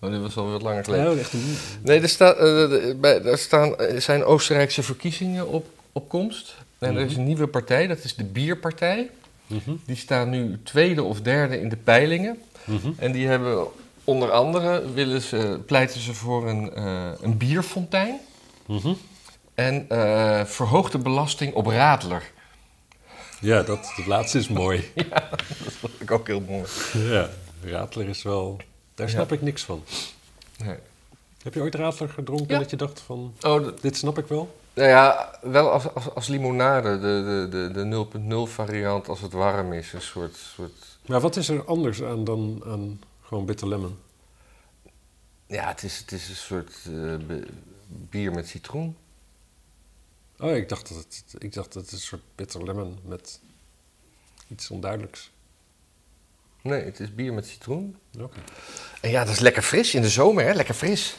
Oh, dit was al wat langer geleden. Ja, een... Nee, er, staat, eh, de- bij, er staan, er zijn Oostenrijkse verkiezingen op, op komst. En er is een nieuwe partij, dat is de Bierpartij. Mhm, Die staan nu tweede of derde in de peilingen. mhm. En die hebben onder andere, willen ze, pleiten ze voor een, eh, een bierfontein. Mhm. En eh, verhoogde belasting op radler. Ja, dat, dat laatste is mooi. Dat vond ik ook heel mooi. ja, Radler is wel... Daar snap ik niks van. Nee. Heb je ooit Radler gedronken Ja. dat je dacht van... Oh, Dit snap ik wel? nou ja, wel als, als, als limonade, de, de, de, de 0.0 variant als het warm is. Een soort, soort Maar wat is er anders aan dan aan gewoon bitter lemon? Ja, het is, het is een soort eh, bier met citroen. Oh, ik dacht dat het, ik dacht dat het een soort bitter lemon met iets onduidelijks. Nee, het is bier met citroen. Oké. En ja, dat is lekker fris in de zomer, hè? Lekker fris.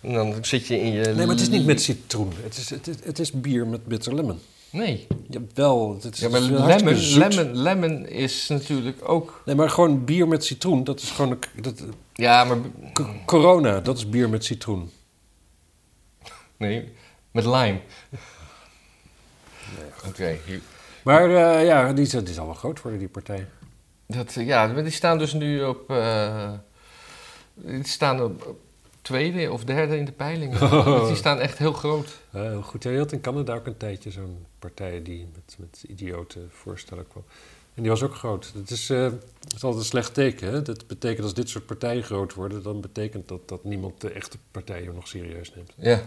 En dan zit je in je... Nee, maar het is niet met citroen. Het is, het is, het is bier met bitter lemon. Nee. Jawel, het is, Ja, maar het is hartstikke lemon, lemon, lemon is natuurlijk ook... Nee, maar gewoon bier met citroen, dat is gewoon... een- Dat, Ja, maar... corona, dat is bier met citroen. Nee, met lime. Oké, Maar eh, ja, die, is- die zal wel groot worden, die partij. dat, eh, ja, die staan dus nu op... eh, die staan op, tweede of derde in de peilingen. Dus die staan echt heel groot. Heel goed. Je had in Canada ook een tijdje zo'n partij die met, met idiote voorstellen kwam. En die was ook groot. Het is, is altijd een slecht teken. Hè? Dat betekent als dit soort partijen groot worden, dan betekent dat dat niemand de echte partijen nog serieus neemt. Ja.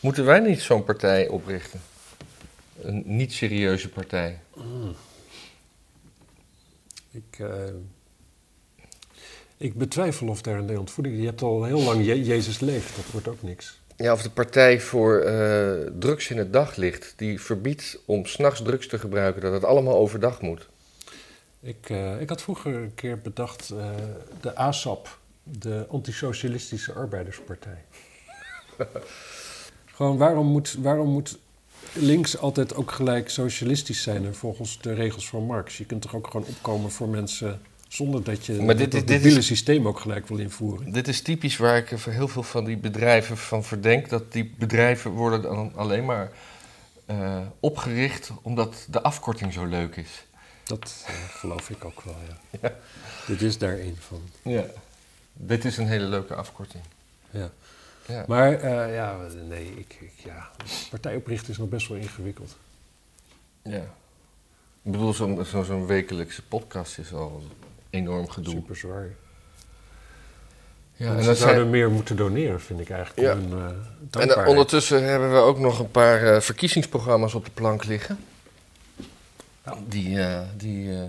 Moeten wij niet zo'n partij oprichten? Een niet-serieuze partij. Ik, eh, ik betwijfel of daar in Nederland voeding... Je hebt al heel lang Je- Jezus leeft, dat wordt ook niks. Ja, of de Partij voor eh, Drugs in het Daglicht. Die verbiedt om s'nachts drugs te gebruiken, dat het allemaal overdag moet. Ik, eh, ik had vroeger een keer bedacht eh, de ASAP, de Antisocialistische Arbeiderspartij. Gewoon, waarom moet, waarom moet links altijd ook gelijk socialistisch zijn en volgens de regels van Marx? Je kunt toch ook gewoon opkomen voor mensen zonder dat je Maar dit- dat, dit- dit is- systeem ook gelijk wil invoeren. Dit is typisch waar ik voor heel veel van die bedrijven van verdenk. Dat die bedrijven worden dan alleen maar eh, opgericht omdat de afkorting zo leuk is. Dat eh, geloof ik ook wel, ja. Dit is daar een van. Ja. Dit is een hele leuke afkorting. Ja. Ja. Maar eh, ja, nee, ik, ik, ja, partij oprichten is nog best wel ingewikkeld. ja. Ik bedoel, zo'n zo, zo'n wekelijkse podcast is al enorm gedoe. Super zwaar. Ja, en ze zouden zijn, meer moeten doneren, vind ik eigenlijk. Ja. hun, eh, en dankbaarheid. ondertussen hebben we ook nog een paar eh, verkiezingsprogramma's op de plank liggen. Die, eh, die, eh,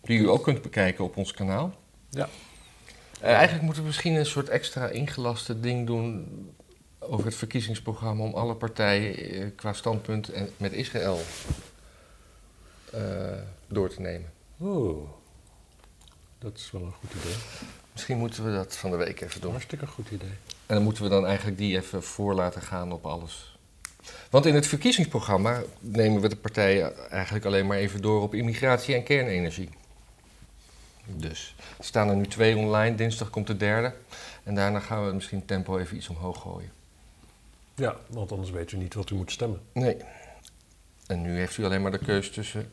die u ook kunt bekijken op ons kanaal. Ja. Eh, eigenlijk moeten we misschien een soort extra ingelaste ding doen over het verkiezingsprogramma om alle partijen eh, qua standpunt en met Israël eh, door te nemen. Oh, dat is wel een goed idee. Misschien moeten we dat van de week even doen. Hartstikke goed idee. En dan moeten we dan eigenlijk die even voor laten gaan op alles. Want in het verkiezingsprogramma nemen we de partijen eigenlijk alleen maar even door op immigratie en kernenergie. Dus er staan er nu twee online, dinsdag komt de derde. En daarna gaan we misschien tempo even iets omhoog gooien. Ja, want anders weet u niet wat u moet stemmen. Nee. En nu heeft u alleen maar de keus tussen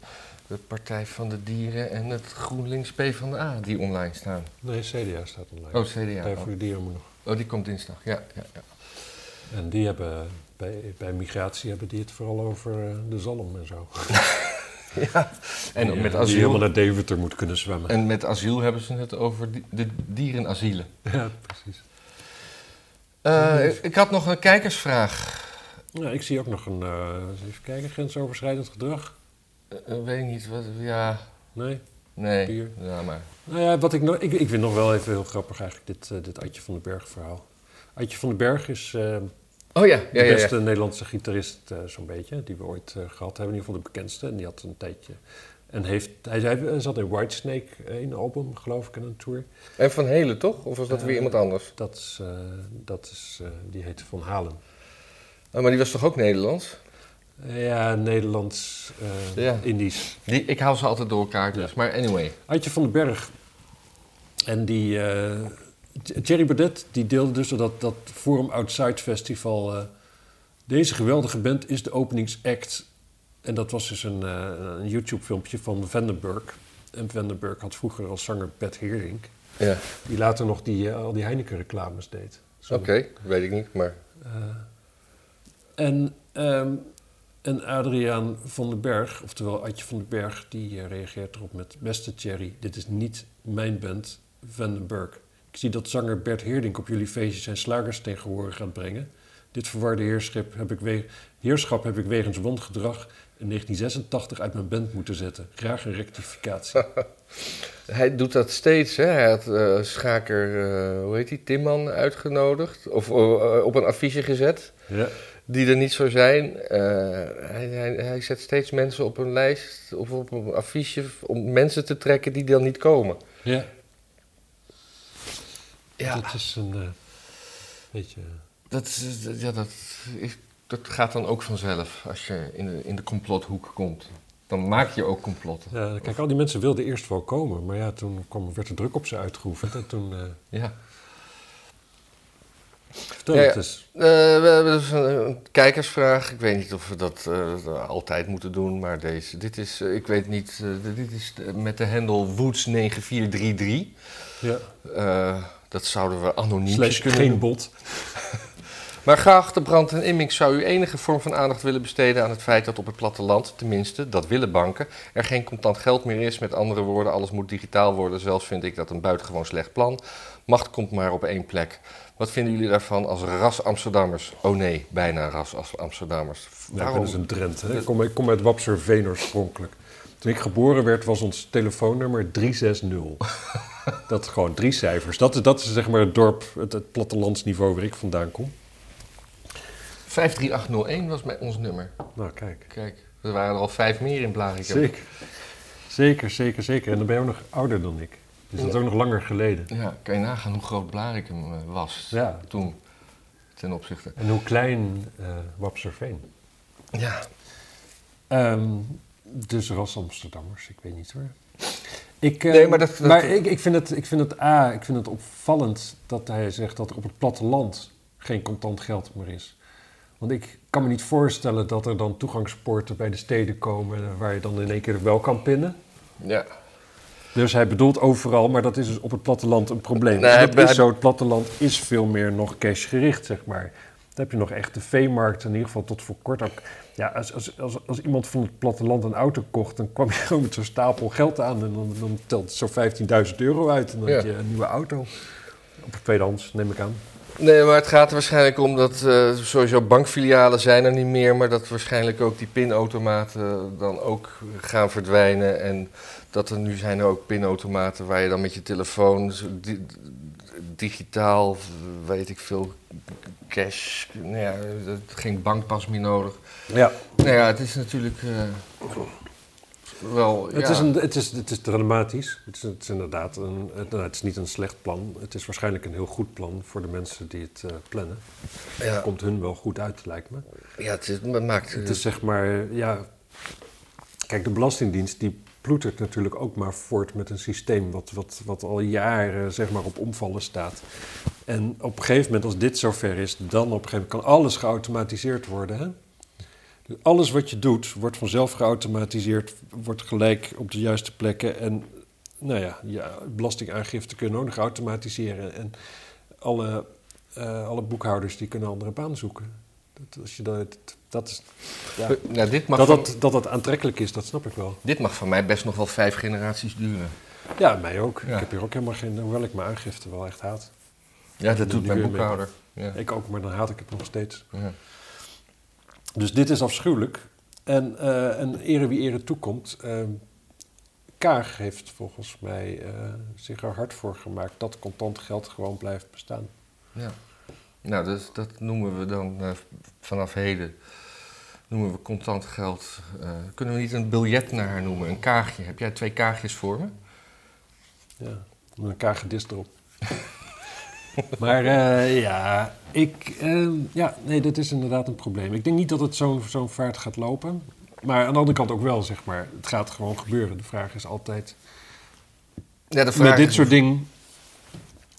de Partij van de Dieren en het GroenLinks P van de A die online staan. Nee, CDA staat online. Oh, CDA. Partij voor de Dieren moet nog. Oh, die komt dinsdag. Ja, ja, ja. En die hebben, bij, bij migratie hebben die het vooral over eh, de zalm en zo. ja. En met eh, Die helemaal asiel, naar Deventer moet kunnen zwemmen. en met asiel hebben ze het over di- de dierenasielen. Ja, precies. Eh, ik, ik had nog een kijkersvraag. Ja, ik zie ook nog een, eh, even kijken, grensoverschrijdend gedrag. Eh, weet ik niet, wat, ja, Nee? nee, Bier. ja maar. Nou ja, wat ik, nog, ik, ik vind nog wel even heel grappig eigenlijk dit, dit Adje van den Berg verhaal. Adje van den Berg is Oh ja, de ja, ja, ja. beste Nederlandse gitarist eh, zo'n beetje, die we ooit eh, gehad hebben. In ieder geval de bekendste. En die had een tijdje En heeft, hij, zat in Whitesnake, een album, geloof ik, en een tour. En Van Helen toch? Of was dat Eh, weer iemand anders? Dat is, eh, dat is eh, die heette Van Halen. Oh, maar die was toch ook Nederlands? Ja, Nederlands, eh, Ja. Indisch. Die, ik hou ze altijd door elkaar dus. Maar anyway. Adje van den Berg. En die... Thierry Baudet, die deelde dus dat, dat Forum Outside Festival... eh, deze geweldige band is de openingsact. En dat was dus een, eh, een YouTube-filmpje van Vandenberg. En Vandenberg had vroeger als zanger Bert Heerink... Ja, die later nog die, eh, al die Heineken-reclames deed. Oké. Weet ik niet, maar... En, ehm, en Adriaan van den Berg, oftewel Adje van den Berg, die reageert erop met... Beste Thierry, dit is niet mijn band, Van den Berg. Ik zie dat zanger Bert Heerdink op jullie feestje zijn slagers ten gehore gaat brengen. Dit verwarde heerschap heb ik, we- heerschap heb ik wegens wangedrag in 1986 uit mijn band moeten zetten. Graag een rectificatie. Hij doet dat steeds, hè. Hij had eh, Schaker, eh, hoe heet die, Timman uitgenodigd. Of eh, op een affiche gezet, ja. die er niet zou zijn. Hij, hij, hij zet steeds mensen op een lijst of op een affiche om mensen te trekken die dan niet komen. ja. Ja, Dat is een eh, beetje... dat, is- dat- ja, dat, is, dat gaat dan ook vanzelf als je in de, in de complothoek komt. Dan maak je ook complotten. Ja, kijk, al die mensen wilden eerst wel komen, maar ja, toen kwam, werd er druk op ze uitgeoefend. En toen. eh Ja. vertel Ja, het eens. Eh, we hebben dus een, een kijkersvraag. Ik weet niet of we dat eh, altijd moeten doen, maar deze. Dit is, eh, ik weet niet, eh, dit is met de hendel Woods9433. Ja, Eh, dat zouden we anoniem slash kunnen geen doen. bot. Maar geachte Brand en Immink, zou u enige vorm van aandacht willen besteden aan het feit dat op het platteland, tenminste, dat willen banken, er geen contant geld meer is. Met andere woorden, alles moet digitaal worden. Zelfs vind ik dat een buitengewoon slecht plan. Macht komt maar op één plek. Wat vinden jullie daarvan als ras Amsterdammers? Oh nee, bijna ras als Amsterdammers. Ja, ben dus een Drent. Hè. Ik, kom, ik kom uit Wapserveen oorspronkelijk. Toen ik geboren werd, was ons telefoonnummer 360. dat gewoon drie cijfers. Dat, is- dat is zeg maar het dorp, het, het plattelandsniveau waar ik vandaan kom. 53801 was mijn, ons nummer. Nou, kijk. Kijk, er waren er al vijf meer in Blarikum. Zeker. Zeker, zeker, zeker. En dan ben je ook nog ouder dan ik. Dus dat is ook nog langer geleden. Ja, kan je nagaan hoe groot Blarikum eh, was Ja. toen, ten opzichte. En hoe klein eh Wapserveen. Ja, Ehm, dus ras Amsterdammers, ik weet niet hoor. Ik, Nee, maar dat- dat- maar ik, ik, vind het, ik vind het A, ik vind het opvallend dat hij zegt dat er op het platteland geen contant geld meer is. Want ik kan me niet voorstellen dat er dan toegangspoorten bij de steden komen waar je dan in één keer wel kan pinnen. ja. Dus hij bedoelt overal, maar dat is dus op het platteland een probleem. Nee, hij- dat is zo, het platteland is veel meer nog cashgericht, zeg maar. Dan heb je nog echt de veemarkt, in ieder geval tot voor kort ook. Ja, als, als, als, als iemand van het platteland een auto kocht, dan kwam je gewoon met zo'n stapel geld aan en dan, dan telt het zo 15.000 euro uit en dan Ja. had je een nieuwe auto. Op tweedehands, neem ik aan. Nee, maar het gaat er waarschijnlijk om dat eh, sowieso bankfilialen zijn er niet meer, maar dat waarschijnlijk ook die pinautomaten dan ook gaan verdwijnen. En dat er nu zijn er ook pinautomaten waar je dan met je telefoon digitaal, weet ik veel, cash, nou ja, geen bankpas meer nodig. Ja, Nou ja, het is natuurlijk eh, wel. het, ja. is een, het, is, het is dramatisch. Het is, het is inderdaad een, het, nou, het is niet een slecht plan. Het is waarschijnlijk een heel goed plan voor de mensen die het eh, plannen. ja, Komt hun wel goed uit, lijkt me. ja, het, is, het maakt. Het is zeg maar, ja. Kijk, de Belastingdienst die ploetert natuurlijk ook maar voort met een systeem wat, wat, wat al jaren zeg maar op omvallen staat. En op een gegeven moment, als dit zover is, dan op een gegeven moment kan alles geautomatiseerd worden. Hè? Dus alles wat je doet, wordt vanzelf geautomatiseerd, wordt gelijk op de juiste plekken. En nou ja, ja belastingaangifte kunnen ook nog automatiseren. En alle, eh, alle boekhouders die kunnen andere baan zoeken. Dat, als je dat, dat is, ja, nou, dit, mag dat, van, dat, dat dat aantrekkelijk is, dat snap ik wel. dit mag van mij best nog wel vijf generaties duren. Ja, mij ook. Ja. Ik heb hier ook helemaal geen, hoewel ik mijn aangifte wel echt haat. Ja, dat doet mijn boekhouder. Ja. Ik ook, maar dan haat ik het nog steeds. Ja. Dus dit is afschuwelijk. En, eh en ere wie ere toekomt. eh, Kaag heeft volgens mij eh, zich er hard voor gemaakt dat contant geld gewoon blijft bestaan. Ja. Nou, dus dat noemen we dan eh, vanaf heden noemen we contant geld. eh, kunnen we niet een biljet naar haar noemen? Een kaagje. Heb jij twee kaagjes voor me? Ja, met een kagedist erop. maar eh, ja, ik, ja, nee, dat is inderdaad een probleem. Ik denk niet dat het zo'n zo'n vaart gaat lopen. Maar aan de andere kant ook wel, zeg maar. Het gaat gewoon gebeuren. De vraag is altijd, Ja, de met dit soort dingen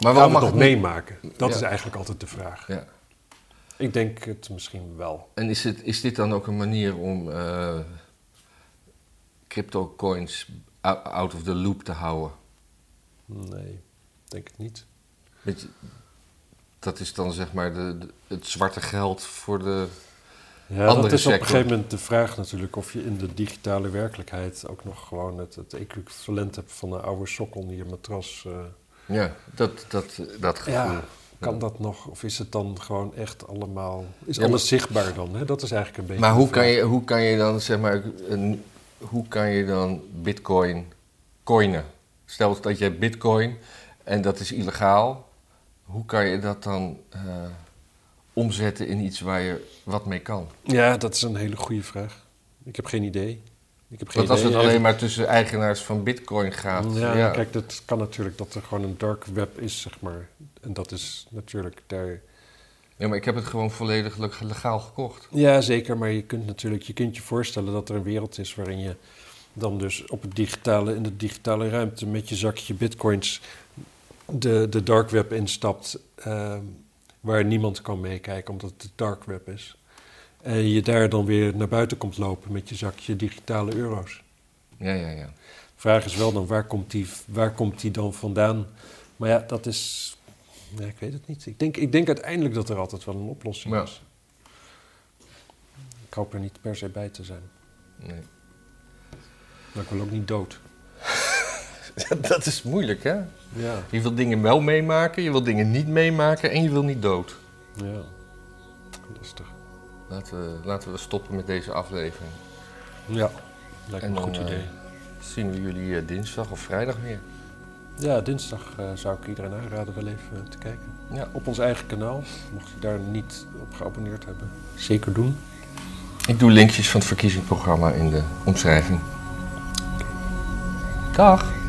Maar gaan waarom we mag het nog meemaken? Dat Ja. is eigenlijk altijd de vraag. Ja. Ik denk het misschien wel. En is, het, is dit dan ook een manier om eh crypto coins ou- out of the loop te houden? Nee, denk het niet. Weet je, dat is dan zeg maar de, de- het zwarte geld voor de. Ja, Andere dat is op een gegeven moment de vraag natuurlijk of je in de digitale werkelijkheid ook nog gewoon het, het equivalent hebt van een oude sokkel in je matras. eh. Ja, dat, dat, dat gevoel. ja, kan dat nog? Of is het dan gewoon echt allemaal... Is Ja, maar- alles zichtbaar dan? Hè? Dat is eigenlijk een beetje... Maar hoe kan, je, hoe kan je dan zeg maar. Een, hoe kan je dan bitcoin coinen? Stel dat je bitcoin en dat is illegaal. Hoe kan je dat dan eh, omzetten in iets waar je wat mee kan? Ja, dat is een hele goede vraag. Ik heb geen idee. Ik heb geen Want als het alleen maar tussen eigenaars van bitcoin gaat. Ja, Ja, kijk, dat kan natuurlijk dat er gewoon een dark web is, zeg maar. En dat is natuurlijk daar... Ja, maar ik heb het gewoon volledig le- legaal gekocht. Ja, zeker. Maar je kunt natuurlijk je, kunt je voorstellen dat er een wereld is waarin je dan dus op het digitale, in de digitale ruimte met je zakje bitcoins de, de dark web instapt, eh, waar niemand kan meekijken omdat het de dark web is. En je daar dan weer naar buiten komt lopen met je zakje digitale euro's. Ja, ja, ja. Vraag is wel dan, waar komt die, waar komt die dan vandaan? Maar ja, dat is... Nee, ik weet het niet. Ik denk, ik denk uiteindelijk dat er altijd wel een oplossing Ja. is. Ik hoop er niet per se bij te zijn. Nee. Maar ik wil ook niet dood. dat is moeilijk, hè? Ja, Je wil dingen wel meemaken, je wil dingen niet meemaken en je wil niet dood. ja. Lastig. Laten we, laten we stoppen met deze aflevering. Ja, lijkt En me een goed eh, idee. Zien we jullie eh, dinsdag of vrijdag weer. Ja, dinsdag eh, zou ik iedereen aanraden wel even te kijken. Ja. Op ons eigen kanaal, mocht je daar niet op geabonneerd hebben. Zeker doen. Ik doe linkjes van het verkiezingsprogramma in de omschrijving. Dag!